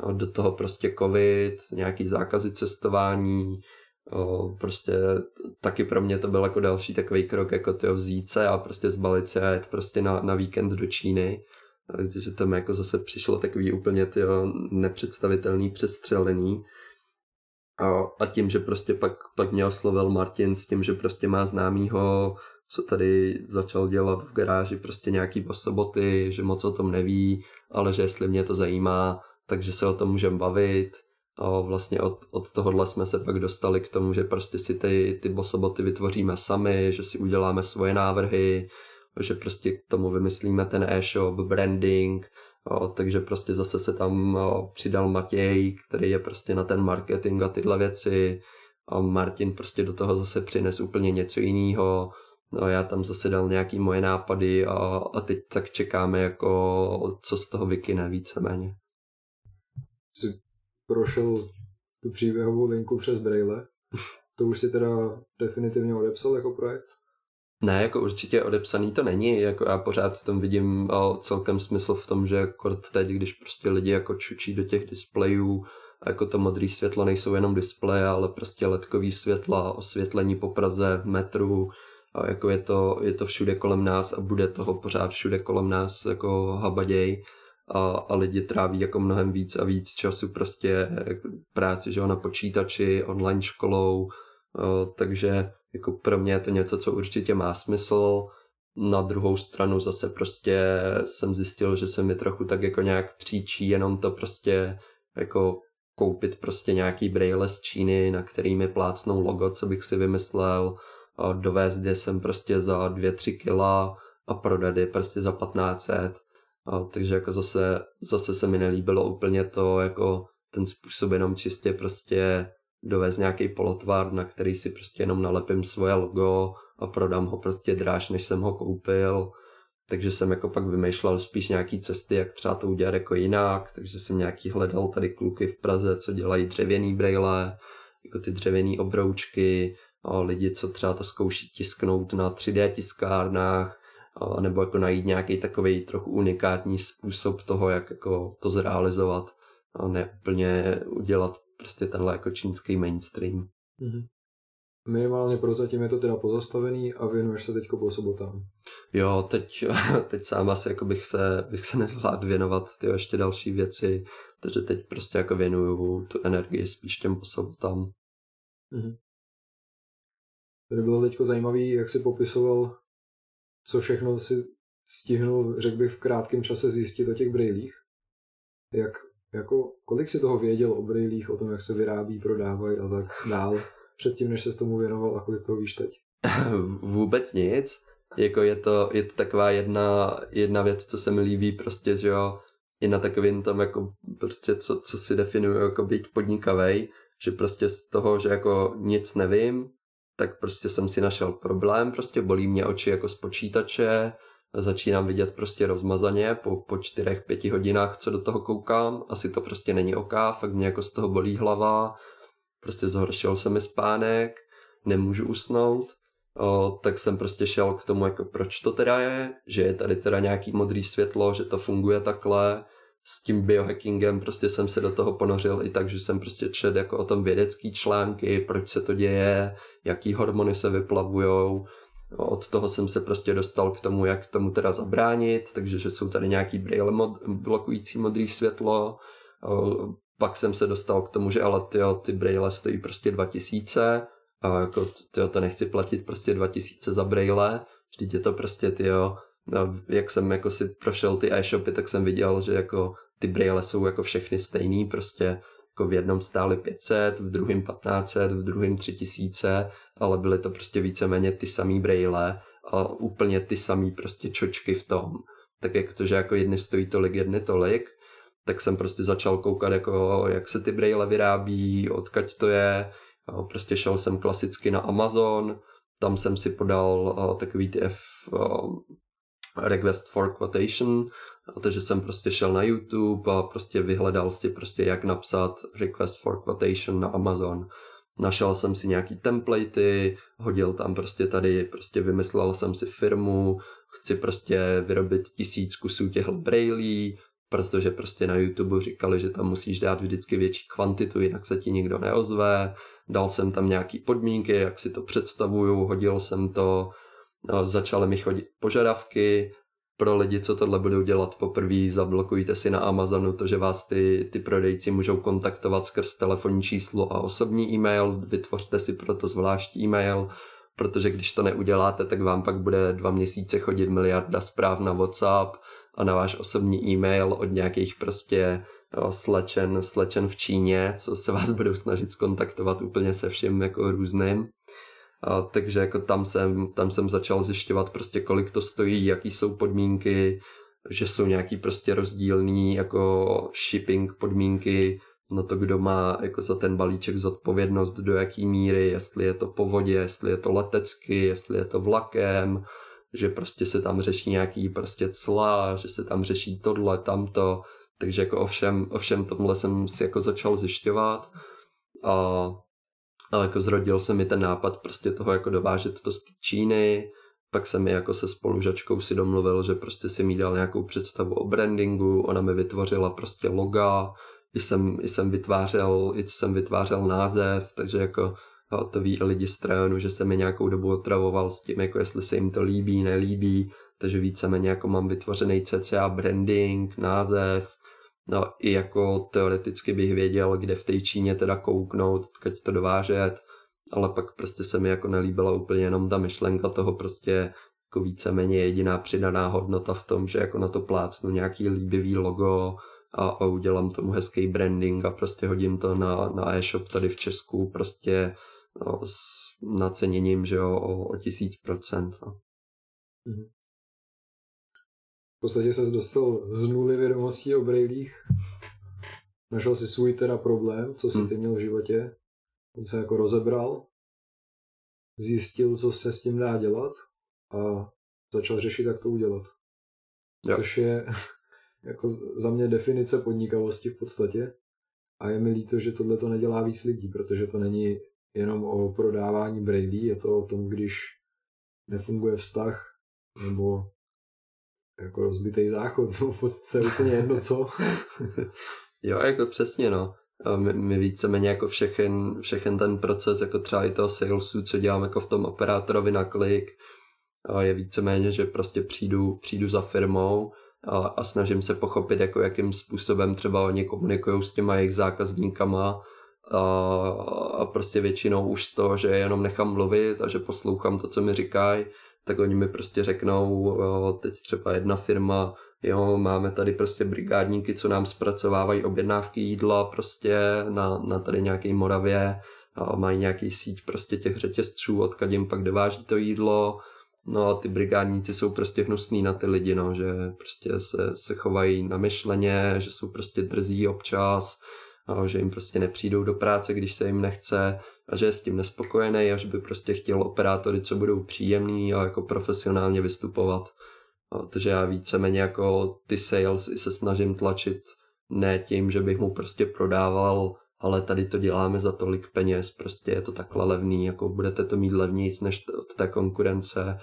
A do toho prostě covid, nějaký zákazy cestování, O, prostě taky pro mě to byl jako další takový krok, jako ty vzít se a prostě zbalit se a jet prostě na, na víkend do Číny. To mi jako zase přišlo takový úplně ty nepředstavitelný přestřelený. A, a tím, že prostě pak, pak mě oslovil Martin s tím, že prostě má známýho, co tady začal dělat v garáži prostě nějaký soboty, že moc o tom neví, ale že jestli mě to zajímá, takže se o tom můžeme bavit a vlastně od, od tohohle jsme se pak dostali k tomu, že prostě si ty, ty bosoboty vytvoříme sami, že si uděláme svoje návrhy, že prostě k tomu vymyslíme ten e-shop, branding, o, takže prostě zase se tam o, přidal Matěj, který je prostě na ten marketing a tyhle věci a Martin prostě do toho zase přines úplně něco jiného, no já tam zase dal nějaký moje nápady a, a teď tak čekáme jako co z toho vykyne víceméně prošel tu příběhovou linku přes Braille. To už si teda definitivně odepsal jako projekt? Ne, jako určitě odepsaný to není, jako já pořád v tom vidím o, celkem smysl v tom, že kort teď, když prostě lidi jako čučí do těch displejů, jako to modré světlo nejsou jenom displeje, ale prostě ledkový světla, osvětlení po Praze, metru, a jako je to, je to všude kolem nás a bude toho pořád všude kolem nás jako habaděj a, a lidi tráví jako mnohem víc a víc času prostě práci že na počítači, online školou, takže jako pro mě je to něco, co určitě má smysl. Na druhou stranu zase prostě jsem zjistil, že se mi trochu tak jako nějak příčí jenom to prostě jako koupit prostě nějaký braille z Číny, na který mi plácnou logo, co bych si vymyslel, a dovést je sem prostě za 2-3 kila a prodat je prostě za 1500 a, takže jako zase, zase se mi nelíbilo úplně to, jako ten způsob jenom čistě prostě dovést nějaký polotvar, na který si prostě jenom nalepím svoje logo a prodám ho prostě dráž, než jsem ho koupil. Takže jsem jako pak vymýšlel spíš nějaký cesty, jak třeba to udělat jako jinak, takže jsem nějaký hledal tady kluky v Praze, co dělají dřevěný brejle, jako ty dřevěný obroučky, a lidi, co třeba to zkouší tisknout na 3D tiskárnách, nebo jako najít nějaký takový trochu unikátní způsob toho, jak jako to zrealizovat. A ne úplně udělat prostě tenhle jako čínský mainstream. Mm-hmm. Minimálně prozatím je to teda pozastavený a věnuješ se teďko po sobotám. Jo, teď, teď sám asi jako bych se, bych se nezvládl věnovat ty ještě další věci, takže teď prostě jako věnuju tu energii spíš těm po sobotám. Mm-hmm. Tady bylo teďko zajímavý, jak si popisoval co všechno si stihnul, řekl bych, v krátkém čase zjistit o těch brejlích. Jak, jako, kolik si toho věděl o brejlích, o tom, jak se vyrábí, prodávají a tak dál, předtím, než se s tomu věnoval a kolik toho víš teď? Vůbec nic. Jako je to, je to taková jedna, jedna věc, co se mi líbí prostě, že jo, i na takovým tom jako prostě, co, co si definuje jako být podnikavej, že prostě z toho, že jako nic nevím, tak prostě jsem si našel problém, prostě bolí mě oči jako z počítače, začínám vidět prostě rozmazaně po, po čtyřech, pěti hodinách, co do toho koukám, asi to prostě není oká, fakt mě jako z toho bolí hlava, prostě zhoršil se mi spánek, nemůžu usnout, o, tak jsem prostě šel k tomu, jako proč to teda je, že je tady teda nějaký modrý světlo, že to funguje takhle, s tím biohackingem prostě jsem se do toho ponořil i tak, že jsem prostě četl jako o tom vědecký články, proč se to děje, jaký hormony se vyplavujou. Od toho jsem se prostě dostal k tomu, jak tomu teda zabránit, takže že jsou tady nějaký braille mod, blokující modrý světlo. Pak jsem se dostal k tomu, že ale tyjo, ty braille stojí prostě 2000 a jako tyjo, to nechci platit prostě 2000 za braille, vždyť je to prostě tyjo, no, jak jsem jako si prošel ty e-shopy, tak jsem viděl, že jako ty braille jsou jako všechny stejný, prostě jako v jednom stály 500, v druhém 1500, v druhém 3000, ale byly to prostě víceméně ty samý braille a úplně ty samý prostě čočky v tom. Tak jak to, že jako jedny stojí tolik, jedny tolik, tak jsem prostě začal koukat, jako, jak se ty braille vyrábí, odkaď to je. Prostě šel jsem klasicky na Amazon, tam jsem si podal takový ty F, request for quotation, takže jsem prostě šel na YouTube a prostě vyhledal si prostě jak napsat request for quotation na Amazon. Našel jsem si nějaký templatey, hodil tam prostě tady, prostě vymyslel jsem si firmu, chci prostě vyrobit tisíc kusů těch brailí, protože prostě na YouTube říkali, že tam musíš dát vždycky větší kvantitu, jinak se ti nikdo neozve. Dal jsem tam nějaký podmínky, jak si to představuju, hodil jsem to, no, začaly mi chodit požadavky, pro lidi, co tohle budou dělat poprvé, zablokujte si na Amazonu to, že vás ty, ty prodejci můžou kontaktovat skrz telefonní číslo a osobní e-mail, vytvořte si proto zvlášť e-mail, protože když to neuděláte, tak vám pak bude dva měsíce chodit miliarda zpráv na WhatsApp a na váš osobní e-mail od nějakých prostě jo, slečen, slečen v Číně, co se vás budou snažit skontaktovat úplně se vším jako různým. A, takže jako tam jsem, tam jsem začal zjišťovat prostě kolik to stojí, jaký jsou podmínky, že jsou nějaký prostě rozdílný jako shipping podmínky na to, kdo má jako za ten balíček zodpovědnost, do jaký míry, jestli je to po vodě, jestli je to letecky, jestli je to vlakem, že prostě se tam řeší nějaký prostě cla, že se tam řeší tohle, tamto, takže jako ovšem, ovšem tomhle jsem si jako začal zjišťovat. A ale jako zrodil se mi ten nápad prostě toho jako dovážet to z Číny, pak jsem mi jako se spolužačkou si domluvil, že prostě si mi dal nějakou představu o brandingu, ona mi vytvořila prostě loga, i jsem, i jsem vytvářel, i jsem vytvářel název, takže jako to ví lidi z trajonu, že se mi nějakou dobu otravoval s tím, jako jestli se jim to líbí, nelíbí, takže víceméně jako mám vytvořený CCA branding, název, No i jako teoreticky bych věděl, kde v té Číně teda kouknout, odkud to dovážet, ale pak prostě se mi jako nelíbila úplně jenom ta myšlenka toho prostě jako víceméně jediná přidaná hodnota v tom, že jako na to plácnu nějaký líbivý logo a, a udělám tomu hezký branding a prostě hodím to na, na e-shop tady v Česku prostě no, s naceněním, že jo, o, o tisíc procent. No. Podstatě se dostal z nuly vědomostí o brejlích. Našel si svůj teda problém, co si hmm. ty měl v životě. On se jako rozebral, zjistil, co se s tím dá dělat a začal řešit, jak to udělat. Jo. Což je jako za mě definice podnikavosti v podstatě. A je mi líto, že tohle to nedělá víc lidí, protože to není jenom o prodávání brailí, je to o tom, když nefunguje vztah, nebo jako rozbitý záchod, v podstatě úplně jedno co. jo, jako přesně no. My, my víceméně jako všechen, všechen ten proces, jako třeba i toho salesu, co dělám jako v tom operátorovi na klik, je víceméně, že prostě přijdu, přijdu za firmou a, a snažím se pochopit, jako jakým způsobem třeba oni komunikují s těma jejich zákazníkama a, a prostě většinou už z toho, že jenom nechám mluvit a že poslouchám to, co mi říkají, tak oni mi prostě řeknou, jo, teď třeba jedna firma, jo, máme tady prostě brigádníky, co nám zpracovávají objednávky jídla prostě na, na tady nějaké Moravě, a mají nějaký síť prostě těch řetězců, odkud jim pak dováží to jídlo, no a ty brigádníci jsou prostě hnusný na ty lidi, no, že prostě se, se chovají na myšleně, že jsou prostě drzí občas, a že jim prostě nepřijdou do práce, když se jim nechce a že je s tím nespokojený a že by prostě chtěl operátory, co budou příjemný a jako profesionálně vystupovat. A, takže já víceméně jako ty sales se snažím tlačit ne tím, že bych mu prostě prodával, ale tady to děláme za tolik peněz, prostě je to takhle levný, jako budete to mít levnějc než od té konkurence,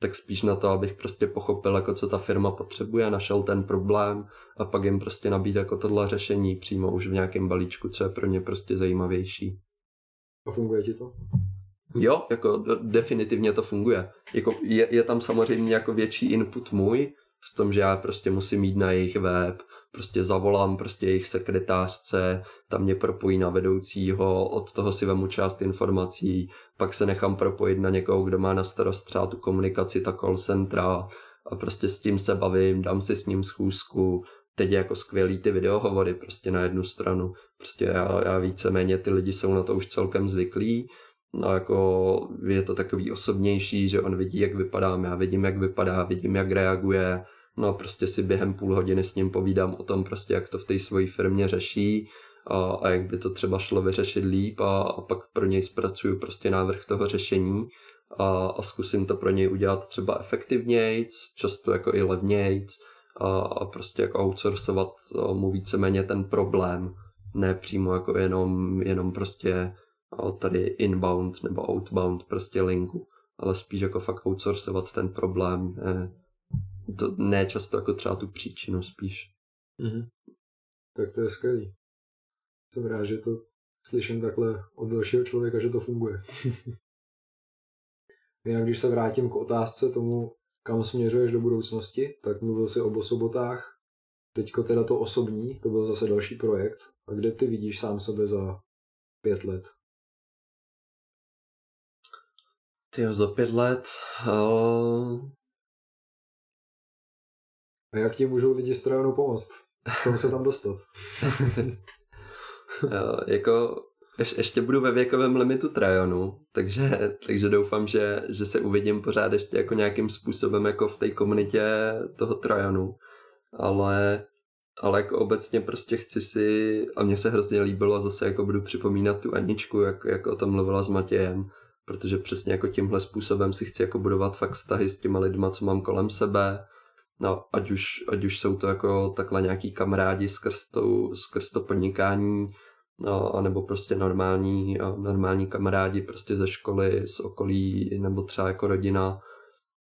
tak spíš na to, abych prostě pochopil, jako co ta firma potřebuje, našel ten problém a pak jim prostě nabít jako tohle řešení přímo už v nějakém balíčku, co je pro ně prostě zajímavější. A funguje ti to? Jo, jako definitivně to funguje. Jako je, je tam samozřejmě jako větší input můj, v tom, že já prostě musím jít na jejich web, prostě zavolám prostě jejich sekretářce, tam mě propojí na vedoucího, od toho si vemu část informací, pak se nechám propojit na někoho, kdo má na starost třeba tu komunikaci, ta call centra a prostě s tím se bavím, dám si s ním schůzku, teď je jako skvělý ty videohovory prostě na jednu stranu. Prostě já, já víceméně ty lidi jsou na to už celkem zvyklí, no jako je to takový osobnější, že on vidí, jak vypadám, já vidím, jak vypadá, vidím, jak reaguje, no prostě si během půl hodiny s ním povídám o tom prostě, jak to v té své firmě řeší a, a jak by to třeba šlo vyřešit líp a, a pak pro něj zpracuju prostě návrh toho řešení a, a zkusím to pro něj udělat třeba efektivnějc, často jako i levnějc a, a prostě jako outsourcovat mu víceméně ten problém, ne přímo jako jenom, jenom prostě tady inbound nebo outbound prostě linku, ale spíš jako fakt outsourcovat ten problém, ne, to, ne často jako třeba tu příčinu spíš. Mm-hmm. Tak to je skvělý. Jsem rád, že to slyším takhle od dalšího člověka, že to funguje. Jinak když se vrátím k otázce tomu, kam směřuješ do budoucnosti, tak mluvil jsi o bosobotách. Teďko teda to osobní, to byl zase další projekt. A kde ty vidíš sám sebe za pět let? Ty za pět let... Uh... A jak ti můžou lidi z Trojanu pomoct? K tomu se tam dostat. jo, jako Ješ, ještě budu ve věkovém limitu Trajanu, takže, takže doufám, že, že se uvidím pořád ještě jako nějakým způsobem jako v té komunitě toho Trajanu. Ale, ale jako obecně prostě chci si, a mně se hrozně líbilo, zase jako budu připomínat tu Aničku, jak, jak o tom mluvila s Matějem, protože přesně jako tímhle způsobem si chci jako budovat fakt vztahy s těma lidma, co mám kolem sebe, No, ať už, ať už jsou to jako takhle nějaký kamarádi skrz, tou, skrz to podnikání, no, anebo prostě normální, normální kamarádi prostě ze školy, z okolí, nebo třeba jako rodina.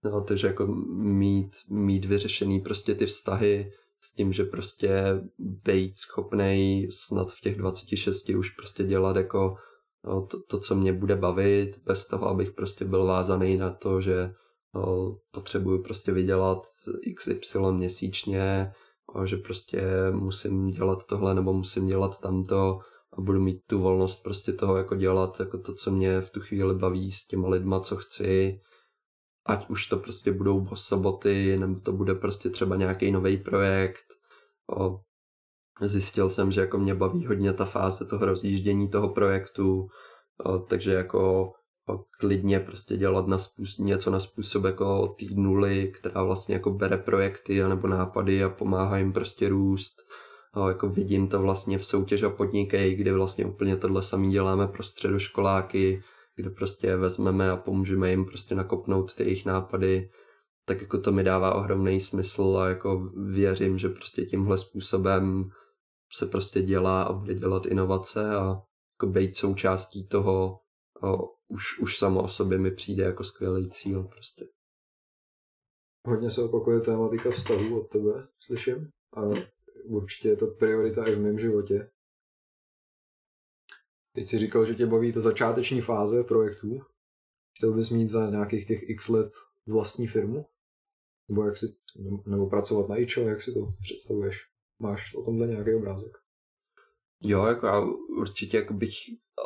No, takže jako mít, mít vyřešený prostě ty vztahy s tím, že prostě být schopnej snad v těch 26 už prostě dělat jako no, to, to, co mě bude bavit, bez toho, abych prostě byl vázaný na to, že no, potřebuju prostě vydělat XY měsíčně, že prostě musím dělat tohle nebo musím dělat tamto, a budu mít tu volnost prostě toho jako dělat jako to, co mě v tu chvíli baví s těma lidma, co chci. Ať už to prostě budou soboty, nebo to bude prostě třeba nějaký nový projekt. O, zjistil jsem, že jako mě baví hodně ta fáze toho rozjíždění toho projektu, o, takže jako o, klidně prostě dělat na způsob, něco na způsob jako té nuly, která vlastně jako bere projekty anebo nápady a pomáhá jim prostě růst No, jako vidím to vlastně v soutěž a podnikej, kde vlastně úplně tohle samý děláme pro středoškoláky, kde prostě vezmeme a pomůžeme jim prostě nakopnout ty jejich nápady, tak jako to mi dává ohromný smysl a jako věřím, že prostě tímhle způsobem se prostě dělá a bude dělat inovace a jako být součástí toho a už, už samo o sobě mi přijde jako skvělý cíl prostě. Hodně se opakuje tématika vztahu od tebe, slyším. A určitě je to priorita i v mém životě. Teď si říkal, že tě baví ta začáteční fáze projektů. Chtěl bys mít za nějakých těch x let vlastní firmu? Nebo, jak si, nebo pracovat na ičo, jak si to představuješ? Máš o tomhle nějaký obrázek? Jo, jako já určitě jako bych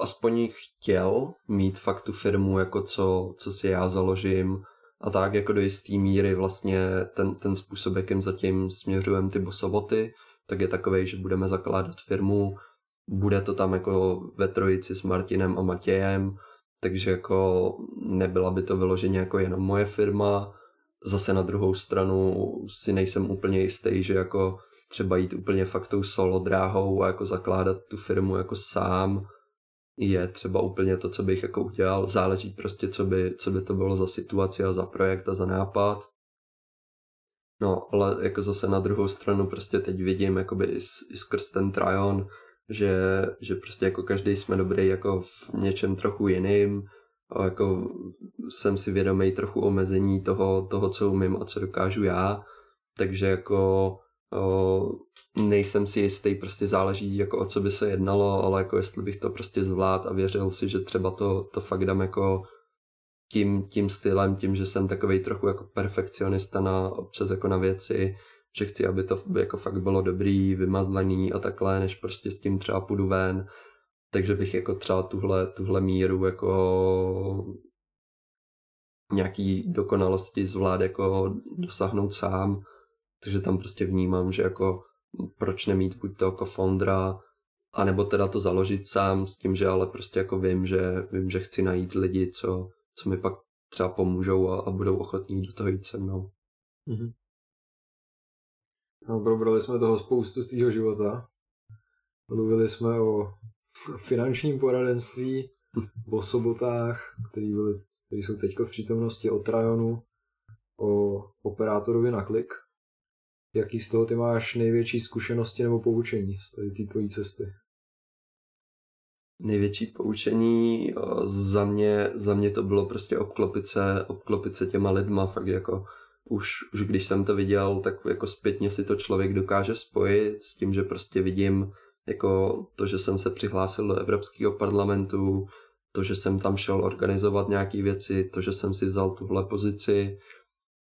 aspoň chtěl mít fakt tu firmu, jako co, co si já založím a tak jako do jisté míry vlastně ten, ten způsob, jakým zatím směřujeme ty bosoboty, tak je takový, že budeme zakládat firmu, bude to tam jako ve trojici s Martinem a Matějem, takže jako nebyla by to vyloženě jako jenom moje firma, zase na druhou stranu si nejsem úplně jistý, že jako třeba jít úplně fakt tou solo dráhou a jako zakládat tu firmu jako sám je třeba úplně to, co bych jako udělal. Záleží prostě, co by, co by to bylo za situaci a za projekt a za nápad. No, ale jako zase na druhou stranu prostě teď vidím jakoby i, i skrz ten Tryon, že, že prostě jako každý jsme dobrý jako v něčem trochu jiným, a jako jsem si vědomý trochu omezení toho, toho, co umím a co dokážu já, takže jako o, nejsem si jistý, prostě záleží jako o co by se jednalo, ale jako jestli bych to prostě zvlád a věřil si, že třeba to, to fakt dám jako tím, tím stylem, tím, že jsem takový trochu jako perfekcionista na, občas jako na věci, že chci, aby to jako fakt bylo dobrý, vymazlený a takhle, než prostě s tím třeba půjdu ven. Takže bych jako třeba tuhle, tuhle míru jako nějaký dokonalosti zvlád jako dosáhnout sám, takže tam prostě vnímám, že jako proč nemít buď to jako foundera, anebo teda to založit sám s tím, že ale prostě jako vím, že, vím, že chci najít lidi, co, co mi pak třeba pomůžou a, a budou ochotní do toho jít se mnou. Mm-hmm. No, probrali jsme toho spoustu z tvýho života. Mluvili jsme o finančním poradenství, o sobotách, který, byly, který jsou teď v přítomnosti, o Trajonu, o operátorovi na klik. Jaký z toho ty máš největší zkušenosti nebo poučení z té tvojí cesty? Největší poučení za mě, za mě to bylo prostě obklopit se, obklopit se těma lidma, fakt jako už, už když jsem to viděl, tak jako zpětně si to člověk dokáže spojit s tím, že prostě vidím jako to, že jsem se přihlásil do Evropského parlamentu, to, že jsem tam šel organizovat nějaké věci, to, že jsem si vzal tuhle pozici,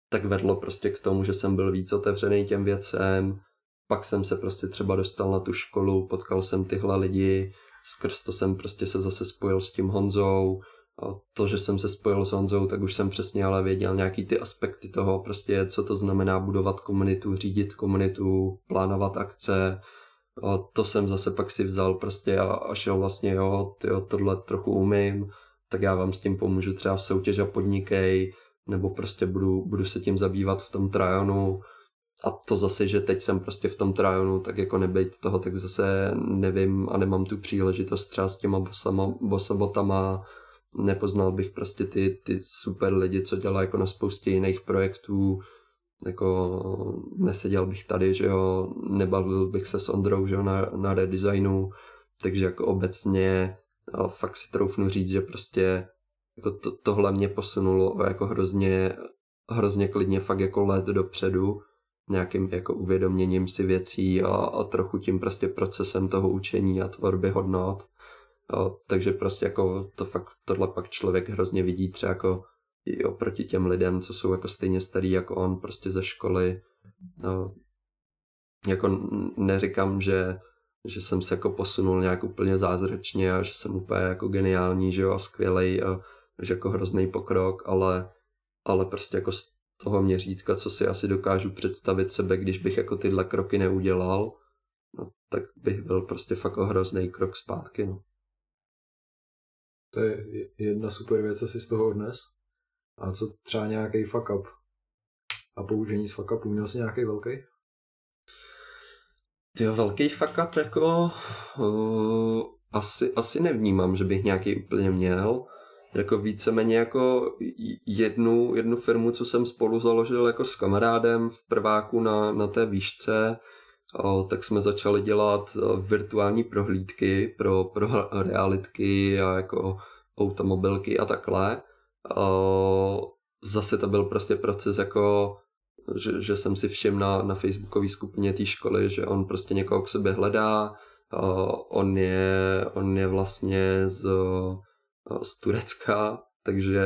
tak vedlo prostě k tomu, že jsem byl víc otevřený těm věcem, pak jsem se prostě třeba dostal na tu školu, potkal jsem tyhle lidi, skrz to jsem prostě se zase spojil s tím Honzou, a to, že jsem se spojil s Honzou, tak už jsem přesně ale věděl nějaký ty aspekty toho, prostě co to znamená budovat komunitu, řídit komunitu, plánovat akce, a to jsem zase pak si vzal prostě a, a šel vlastně, jo, tyjo, tohle trochu umím, tak já vám s tím pomůžu třeba v soutěž a podnikej, nebo prostě budu, budu se tím zabývat v tom trajonu a to zase, že teď jsem prostě v tom trajonu, tak jako nebejt toho, tak zase nevím a nemám tu příležitost třeba s těma bosama, bosobotama, nepoznal bych prostě ty, ty super lidi, co dělají jako na spoustě jiných projektů, jako neseděl bych tady, že jo, nebavil bych se s Ondrou, že jo, na, na redesignu, takže jako obecně fakt si troufnu říct, že prostě jako to, tohle mě posunulo jako hrozně, hrozně klidně fakt jako let dopředu, nějakým jako uvědoměním si věcí a, a trochu tím prostě procesem toho učení a tvorby hodnot. A, takže prostě jako to fakt, tohle pak člověk hrozně vidí třeba jako i oproti těm lidem, co jsou jako stejně starý jako on, prostě ze školy. A, jako neříkám, že, že jsem se jako posunul nějak úplně zázračně a že jsem úplně jako geniální, že jo, a skvělej a že jako hrozný pokrok, ale, ale prostě jako toho měřítka, co si asi dokážu představit sebe, když bych jako tyhle kroky neudělal, no, tak bych byl prostě fakt hrozný krok zpátky, no. To je jedna super věc, co si z toho odnes. A co třeba nějaký fuck up? A použení z fuck upu, měl jsi nějaký velký? Ty velký fuck up jako uh, asi, asi nevnímám, že bych nějaký úplně měl jako víceméně jako jednu, jednu firmu, co jsem spolu založil jako s kamarádem v prváku na, na té výšce, tak jsme začali dělat virtuální prohlídky pro, pro realitky a jako automobilky a takhle. Zase to byl prostě proces jako že, že jsem si všiml na, na facebookové skupině té školy, že on prostě někoho k sobě hledá, on je, on je vlastně z z Turecka, takže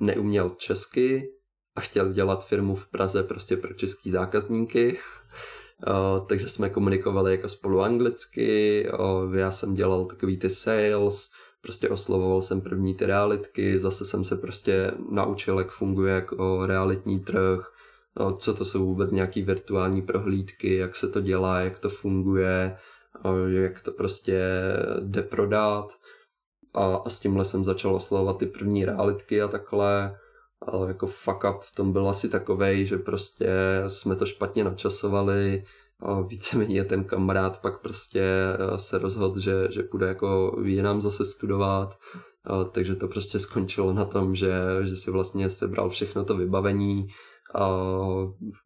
neuměl česky a chtěl dělat firmu v Praze prostě pro český zákazníky. takže jsme komunikovali jako spolu anglicky, já jsem dělal takový ty sales, prostě oslovoval jsem první ty realitky, zase jsem se prostě naučil, jak funguje jako realitní trh, co to jsou vůbec nějaký virtuální prohlídky, jak se to dělá, jak to funguje, jak to prostě jde prodat a, a s tímhle jsem začal oslovovat ty první realitky a takhle. Ale jako fuck up v tom byl asi takovej, že prostě jsme to špatně načasovali a víceméně ten kamarád pak prostě eh, se rozhodl, že, že půjde jako jinam zase studovat, takže to prostě skončilo na tom, že, že si vlastně sebral všechno to vybavení a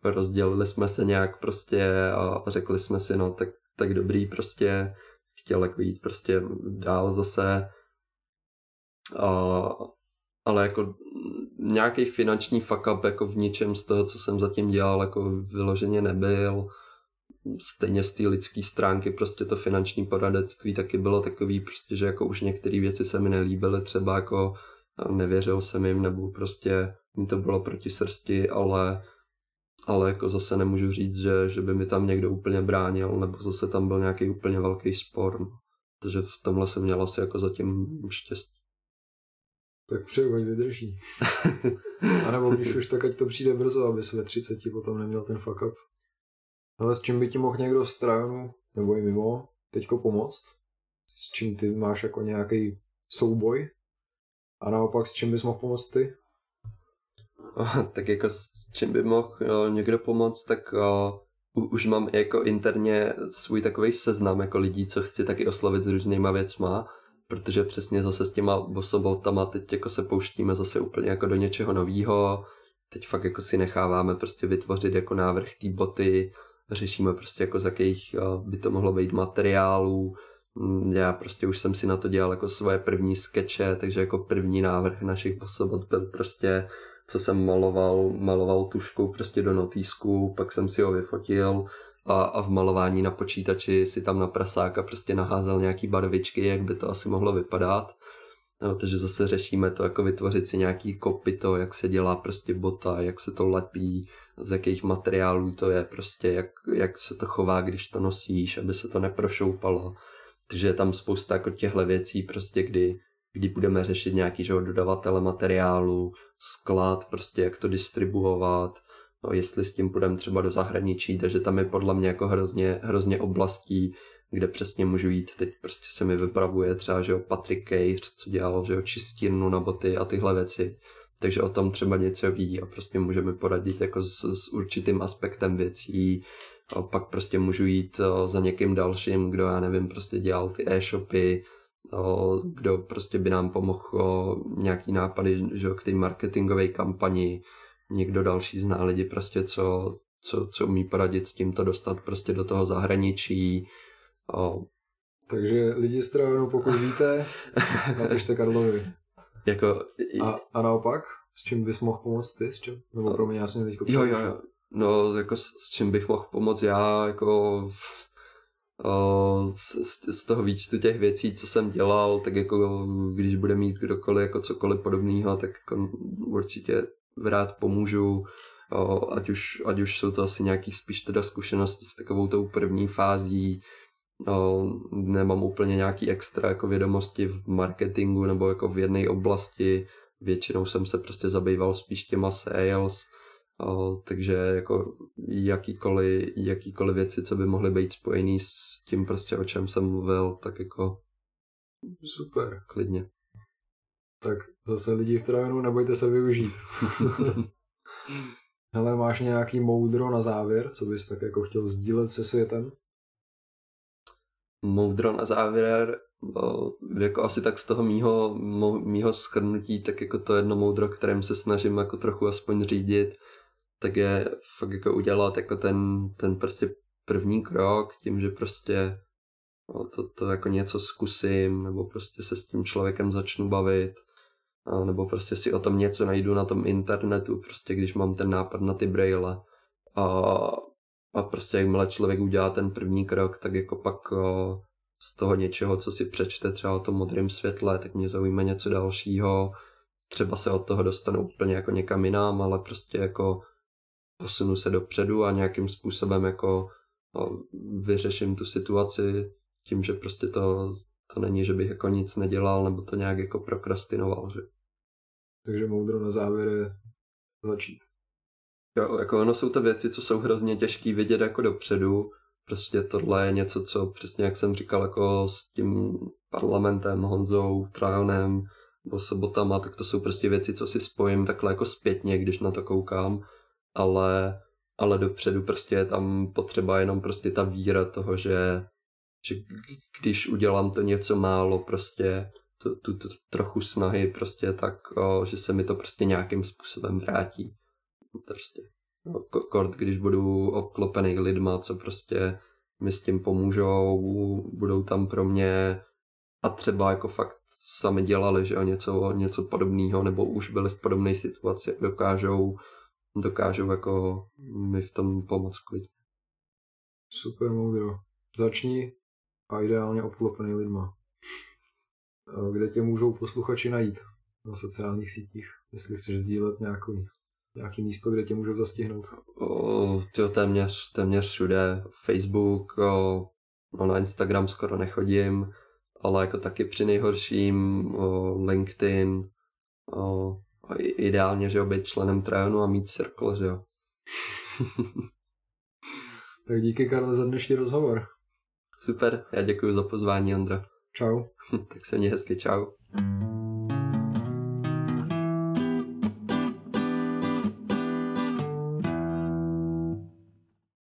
rozdělili jsme se nějak prostě a řekli jsme si, no tak, tak dobrý prostě chtěl jako jít prostě dál zase a, ale jako nějaký finanční fuck up jako v ničem z toho, co jsem zatím dělal, jako vyloženě nebyl. Stejně z té lidské stránky prostě to finanční poradectví taky bylo takový prostě, že jako už některé věci se mi nelíbily, třeba jako nevěřil jsem jim, nebo prostě mi to bylo proti srsti, ale, ale jako zase nemůžu říct, že, že by mi tam někdo úplně bránil, nebo zase tam byl nějaký úplně velký spor. No. Takže v tomhle jsem měl asi jako zatím štěstí. Tak přeju, ať vydrží. A nebo když už, tak ať to přijde brzo, aby se ve 30 potom neměl ten fuck up. Ale s čím by ti mohl někdo z trajonu, nebo i mimo, teďko pomoct? S čím ty máš jako nějaký souboj? A naopak s čím bys mohl pomoct ty? tak jako s čím by mohl jo, někdo pomoct, tak o, už mám jako interně svůj takový seznam jako lidí, co chci taky oslovit s různýma věcma, protože přesně zase s těma bosobotama teď jako se pouštíme zase úplně jako do něčeho novýho, teď fakt jako si necháváme prostě vytvořit jako návrh té boty, řešíme prostě jako z jakých by to mohlo být materiálů, mm, já prostě už jsem si na to dělal jako svoje první skeče, takže jako první návrh našich bosobot byl prostě co jsem maloval, maloval tuškou prostě do notýsku, pak jsem si ho vyfotil a, a v malování na počítači si tam na prasáka prostě naházel nějaký barvičky, jak by to asi mohlo vypadat. No, takže zase řešíme to, jako vytvořit si nějaký kopito, jak se dělá prostě bota, jak se to lepí, z jakých materiálů to je, prostě jak, jak se to chová, když to nosíš, aby se to neprošoupalo. Takže je tam spousta jako těchto věcí, prostě kdy, kdy budeme řešit nějaký že, dodavatele materiálu, sklad, prostě jak to distribuovat, no, jestli s tím půjdeme třeba do zahraničí, takže tam je podle mě jako hrozně, hrozně oblastí, kde přesně můžu jít. Teď prostě se mi vypravuje třeba, že jo, Patrick Cage, co dělal, že jo, čistírnu na boty a tyhle věci. Takže o tom třeba něco ví a prostě můžeme poradit jako s, s určitým aspektem věcí. A pak prostě můžu jít za někým dalším, kdo já nevím, prostě dělal ty e-shopy, kdo prostě by nám pomohl nějaký nápady že, k té marketingové kampani, někdo další zná lidi prostě, co, co, co umí poradit s tímto dostat prostě do toho zahraničí. O... Takže lidi z Travanu, pokud víte, napište Karlovi. jako... A, a naopak, s čím bys mohl pomoct ty? S čím? Nebo pro mě, já jsem teď Jo, jo, jo. No, jako s, s čím bych mohl pomoct já, jako z, z toho výčtu těch věcí, co jsem dělal, tak jako když bude mít kdokoliv jako cokoliv podobného, tak jako určitě rád pomůžu, ať už, ať už jsou to asi nějaký spíš teda zkušenosti s takovou tou první fází, nemám úplně nějaký extra jako vědomosti v marketingu nebo jako v jedné oblasti, většinou jsem se prostě zabýval spíš těma sales, O, takže jako jakýkoliv, jakýkoliv věci, co by mohly být spojený s tím prostě, o čem jsem mluvil, tak jako super. Klidně. Tak zase lidi v travenu, nebojte se využít. Hele, máš nějaký moudro na závěr, co bys tak jako chtěl sdílet se světem? Moudro na závěr, no, jako asi tak z toho mýho, mýho schrnutí, tak jako to jedno moudro, kterým se snažím jako trochu aspoň řídit, tak je fakt jako udělat jako ten, ten prostě první krok tím, že prostě no, to, to jako něco zkusím, nebo prostě se s tím člověkem začnu bavit, nebo prostě si o tom něco najdu na tom internetu, prostě když mám ten nápad na ty braille a, a prostě jakmile člověk udělá ten první krok, tak jako pak o, z toho něčeho, co si přečte třeba o tom modrém světle, tak mě zaujme něco dalšího, třeba se od toho dostanu úplně jako někam jinam, ale prostě jako posunu se dopředu a nějakým způsobem jako no, vyřeším tu situaci tím, že prostě to, to není, že bych jako nic nedělal nebo to nějak jako prokrastinoval. Že? Takže moudro na závěr je začít. Jo, jako ono jsou to věci, co jsou hrozně těžký vidět jako dopředu. Prostě tohle je něco, co přesně jak jsem říkal, jako s tím parlamentem, Honzou, Trajonem, nebo sobotama, tak to jsou prostě věci, co si spojím takhle jako zpětně, když na to koukám ale, ale dopředu prostě je tam potřeba jenom prostě ta víra toho, že, že když udělám to něco málo prostě, tu, tu, tu trochu snahy prostě tak, o, že se mi to prostě nějakým způsobem vrátí. Prostě. No, kort, když budu obklopený lidma, co prostě mi s tím pomůžou, budou tam pro mě a třeba jako fakt sami dělali, že o něco, něco podobného, nebo už byli v podobné situaci, dokážou dokážou jako mi v tom pomoct klidně. Super moudro. Začni a ideálně obklopený lidma. Kde tě můžou posluchači najít na sociálních sítích, jestli chceš sdílet nějaký, nějaký místo, kde tě můžou zastihnout? O, tyjo, téměř, téměř všude. Facebook, o, no na Instagram skoro nechodím, ale jako taky při nejhorším o, LinkedIn, o, o ideálně, že jo, být členem Trajanu a mít cirkl, že jo. tak díky Karle za dnešní rozhovor. Super, já děkuji za pozvání, Andra. Čau. tak se mě hezky, čau.